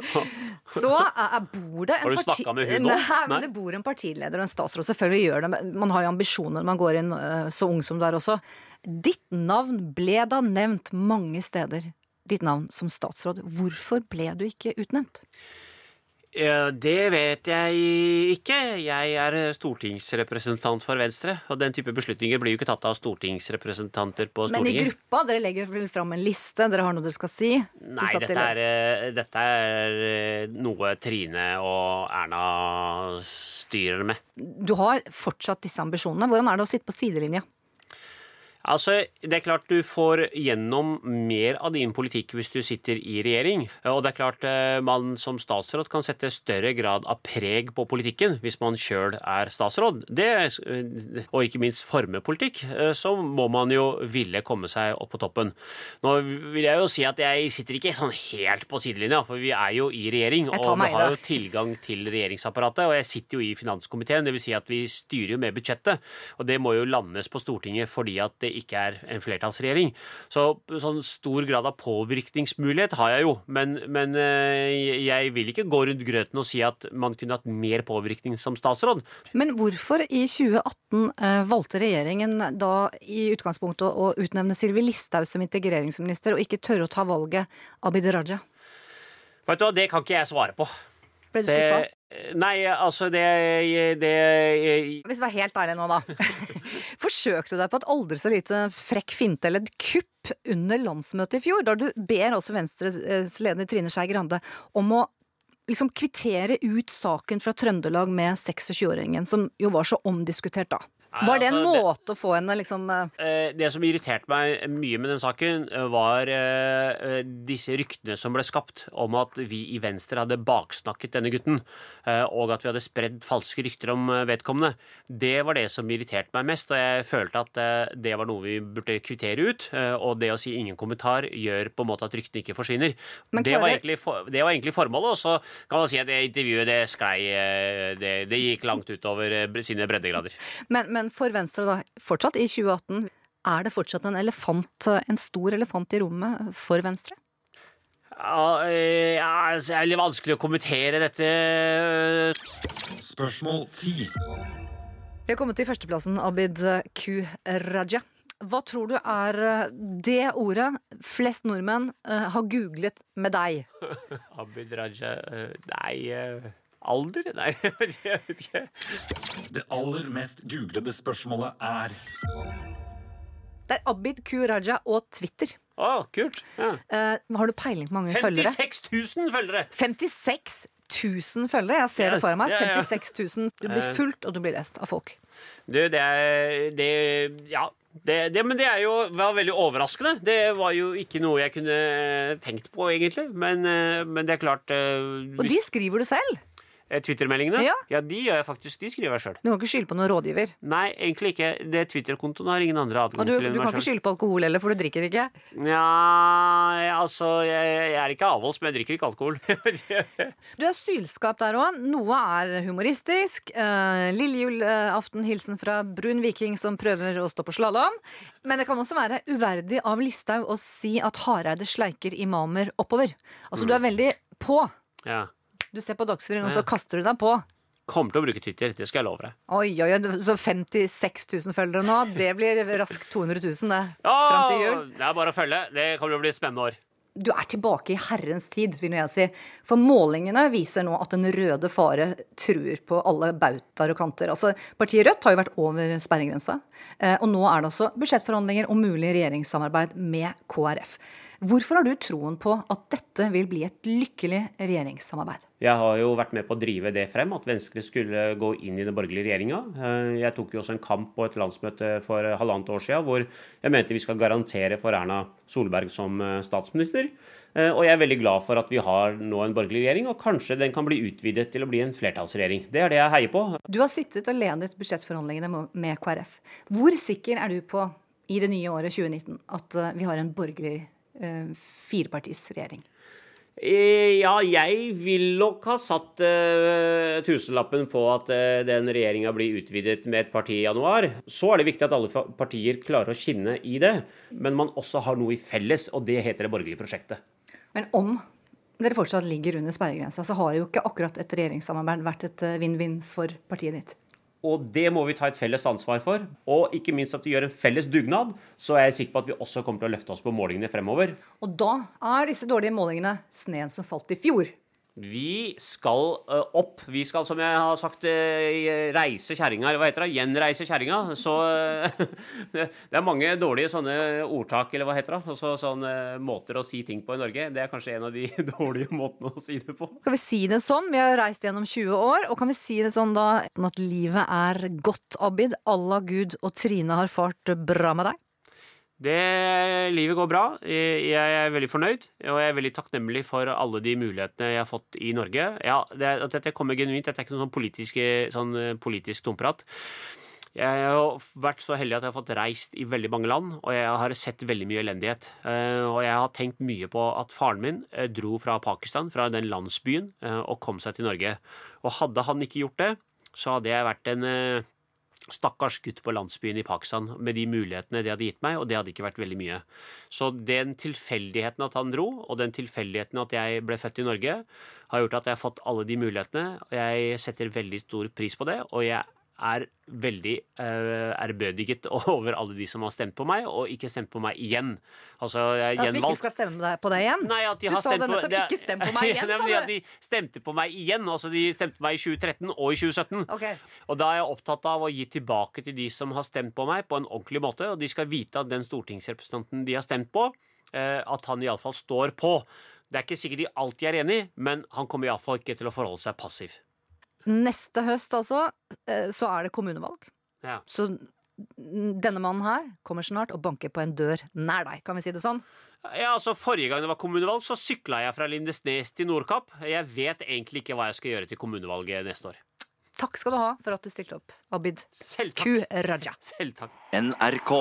S4: så er, bor det en
S3: Har du snakka med hun nå?
S4: Nei, men det bor en partileder og en statsråd. Selvfølgelig gjør det. Man har jo ambisjoner når man går inn øh, så ung som du er også. Ditt navn ble da nevnt mange steder. Ditt navn som statsråd. Hvorfor ble du ikke utnevnt?
S3: Det vet jeg ikke. Jeg er stortingsrepresentant for Venstre. Og den type beslutninger blir jo ikke tatt av stortingsrepresentanter på Stortinget.
S4: Men i gruppa, dere legger vel fram en liste, dere har noe dere skal si?
S3: Nei, dette er, eh, dette er eh, noe Trine og Erna styrer med.
S4: Du har fortsatt disse ambisjonene. Hvordan er det å sitte på sidelinja?
S3: Altså, Det er klart du får gjennom mer av din politikk hvis du sitter i regjering. Og det er klart eh, man som statsråd kan sette større grad av preg på politikken hvis man sjøl er statsråd. Det, eh, og ikke minst forme politikk. eh, Så må man jo ville komme seg opp på toppen. Nå vil jeg jo si at jeg sitter ikke sånn helt på sidelinja, for vi er jo i regjering. Og vi har jo tilgang til regjeringsapparatet. Og jeg sitter jo i finanskomiteen, dvs. Si at vi styrer jo med budsjettet. Og det må jo landes på Stortinget fordi at det ikke er en flertallsregjering. Så sånn stor grad av påvirkningsmulighet har jeg jo. Men, men eh, jeg vil ikke gå rundt grøten og si at man kunne hatt mer påvirkning som statsråd.
S4: Men hvorfor i 2018 eh, valgte regjeringen da i utgangspunktet å utnevne Sylvi Listhaug som integreringsminister, og ikke tørre å ta valget Abid Raja?
S3: Vet du hva, Det kan ikke jeg svare på.
S4: Ble du skuffa?
S3: Nei, altså det, det
S4: Hvis du var helt ærlig nå, da. Forsøkte du deg på et aldri så lite frekk finte eller et kupp under landsmøtet i fjor, da du ber også Venstres leder Trine Skei Grande om å liksom kvittere ut saken fra Trøndelag med 26-åringen, som jo var så omdiskutert da. Var det en
S3: altså, det-
S4: måte å få henne liksom eh,
S3: Eh, Det som irriterte meg mye med den saken, eh, var disse ryktene som ble skapt om at vi i Venstre hadde baksnakket denne gutten, og at vi hadde spredd falske rykter om vedkommende. Det var det som irriterte meg mest, og jeg følte at det var noe vi burde kvittere ut. Og det å si ingen kommentar gjør på en måte at ryktene ikke forsvinner.
S4: Klarer...
S3: Det var, egentlig, det var egentlig formålet, og så kan man si at det intervjuet det sklei Det, det gikk langt utover sine breddegrader.
S4: men, men for Venstre, da, fortsatt i 2018, er det fortsatt en elefant, en stor elefant i rommet for Venstre?
S3: Ja, eh, ja, altså, det er litt vanskelig å kommentere dette.
S2: Spørsmål 10.
S4: Vi har kommet til førsteplassen, Abid Q. Raja. Hva tror du er eh, det ordet flest nordmenn eh, har googlet med deg?
S3: Abid Raja Nei Alder? Nei, jeg vet ikke.
S2: Det aller mest googlede spørsmålet er
S4: Det er Abid Q. Raja og Twitter.
S3: Å, kult. Ja.
S4: Eh, har du peiling på hvor mange følgere?
S3: 56 000 følgere!
S4: 56 000 følgere! Jeg ser det foran meg.
S3: Ja, ja, ja.
S4: 56 000. Du blir
S3: Eh.
S4: fulgt, og du blir lest av folk.
S3: Du, det er det, Ja. Det, det, men det er jo var veldig overraskende. Det var jo ikke noe jeg kunne tenkt på, egentlig. Men, eh, men det er klart eh,
S4: Og de skriver du selv!
S3: Eh, Twitter-meldingene,
S4: Ja.
S3: de gjør jeg faktisk. De skriver jeg sjøl.
S4: Du kan ikke skylde på noen rådgiver.
S3: Nei, egentlig ikke. Det Twitter-kontoen har ingen andre adgang
S4: du,
S3: til enn
S4: du kan ikke skylde på alkohol heller, for du drikker ikke.
S3: Ja, altså Jeg, jeg er ikke avholds, men jeg drikker ikke alkohol.
S4: Du er sylskap der òg. Noe er humoristisk. Uh, Lillejulaften, hilsen fra brun viking som prøver å stå på slalåm. Men det kan også være uverdig av Listhaug å si at Hareide sleiker imamer oppover. Altså, du er veldig på.
S3: ja.
S4: Du ser på Dagsrevyen, og så kaster du deg på.
S3: Kommer til å bruke Twitter, det skal jeg love deg.
S4: Oi, oi, oi, Så 56 000 følgere nå, det blir raskt 200 000, det.
S3: Ja,
S4: Fram til jul.
S3: Det er bare å følge. Det kommer til å bli et spennende år.
S4: Du er tilbake i herrens tid, vil jeg si. For målingene viser nå at den røde fare truer på alle bautaer og kanter. Altså, Partiet Rødt har jo vært over sperregrensa. eh, Og nå er det også budsjettforhandlinger om mulig regjeringssamarbeid med KrF. Hvorfor har du troen på at dette vil bli et lykkelig regjeringssamarbeid?
S3: Jeg har jo vært med på å drive det frem, at Venstre skulle gå inn i den borgerlige regjeringa. Jeg tok jo også en kamp på et landsmøte for halvannet år siden hvor jeg mente vi skal garantere for Erna Solberg som eh, statsminister. Eh, Og jeg er veldig glad for at vi har nå en borgerlig regjering, og kanskje den kan bli utvidet til å bli en flertallsregjering. Det er det jeg heier på.
S4: Du har sittet og ledet budsjettforhandlingene med KrF. Hvor sikker er du på, i det nye året 2019, at eh, vi har en borgerlig eh, firepartisregjering?
S3: Eh, Ja, jeg vil nok ha satt uh, tusenlappen på at uh, den regjeringa blir utvidet med et parti i januar. Så er det viktig at alle partier klarer å skinne i det, men man også har noe i felles, og det heter det borgerlige prosjektet.
S4: Men om dere fortsatt ligger under sperregrensa, så har jo ikke akkurat et regjeringssamarbeid vært et eh, vinn-vinn for partiet ditt.
S3: Og det må vi ta et felles ansvar for. Og ikke minst at vi gjør en felles dugnad, så er jeg sikker på at vi også kommer til å løfte oss på målingene fremover.
S4: Og da er disse dårlige målingene sneen som falt i fjor.
S3: Vi skal ø, opp. Vi skal, som jeg har sagt, ø, reise kjerringa, eller hva heter det? Gjenreise kjerringa. Så det er mange dårlige sånne ordtak, eller hva heter det? Altså, sånne måter å si ting på i Norge. Det er kanskje en av de dårlige måtene å si det på.
S4: Kan vi si det sånn? Vi har reist gjennom 20 år, og kan vi si det sånn da at livet er godt, Abid? Allah, Gud og Trine har fart bra med deg?
S3: Det, livet går bra. Jeg er veldig fornøyd, og jeg er veldig takknemlig for alle de mulighetene jeg har fått i Norge. Ja, det, at dette kommer genuint. Dette er ikke noe sånn politisk, sånn eh, politisk tomprat. Jeg har vært så heldig at jeg har fått reist i veldig mange land, og jeg har sett veldig mye elendighet. Eh, Og jeg har tenkt mye på at faren min eh, dro fra Pakistan, fra den landsbyen, og kom seg til Norge. Og hadde han ikke gjort det, så hadde jeg vært en stakkars gutt på landsbyen i Pakistan med de mulighetene det hadde gitt meg, og det hadde ikke vært veldig mye. Så den tilfeldigheten at han dro, og den tilfeldigheten at jeg ble født i Norge, har gjort at jeg har fått alle de mulighetene. og Jeg setter veldig stor pris på det, og jeg er veldig ærbødiget over alle de som har stemt på meg, og ikke stemt på meg igjen. Altså,
S4: At vi ikke skal stemme på deg igjen?
S3: Nei, at de
S4: Du
S3: har
S4: sa
S3: stemt
S4: det
S3: på-
S4: nettopp,
S3: er-
S4: ikke stem på meg igjen, sa du.
S3: Ja, De stemte på meg igjen. Altså, de stemte på meg i 2013 og i 2017.
S4: Okay.
S3: Og da er jeg opptatt av å gi tilbake til de som har stemt på meg, på en ordentlig måte. Og de skal vite at den stortingsrepresentanten de har stemt på, uh, at han iallfall står på. Det er ikke sikkert de alltid er enig, men han kommer iallfall ikke til å forholde seg passiv.
S4: Neste høst altså, eh, så er det kommunevalg.
S3: Ja.
S4: Så denne mannen her kommer snart og banker på en dør nær deg, kan vi si det sånn?
S3: Ja, altså Forrige gang det var kommunevalg, så sykla jeg fra Lindesnes til Nordkapp. Jeg vet egentlig ikke hva jeg skal gjøre til kommunevalget neste år.
S4: Takk skal du ha for at du stilte opp, Abid
S3: Selv
S4: Q. Raja.
S3: Selv takk.
S8: NRK.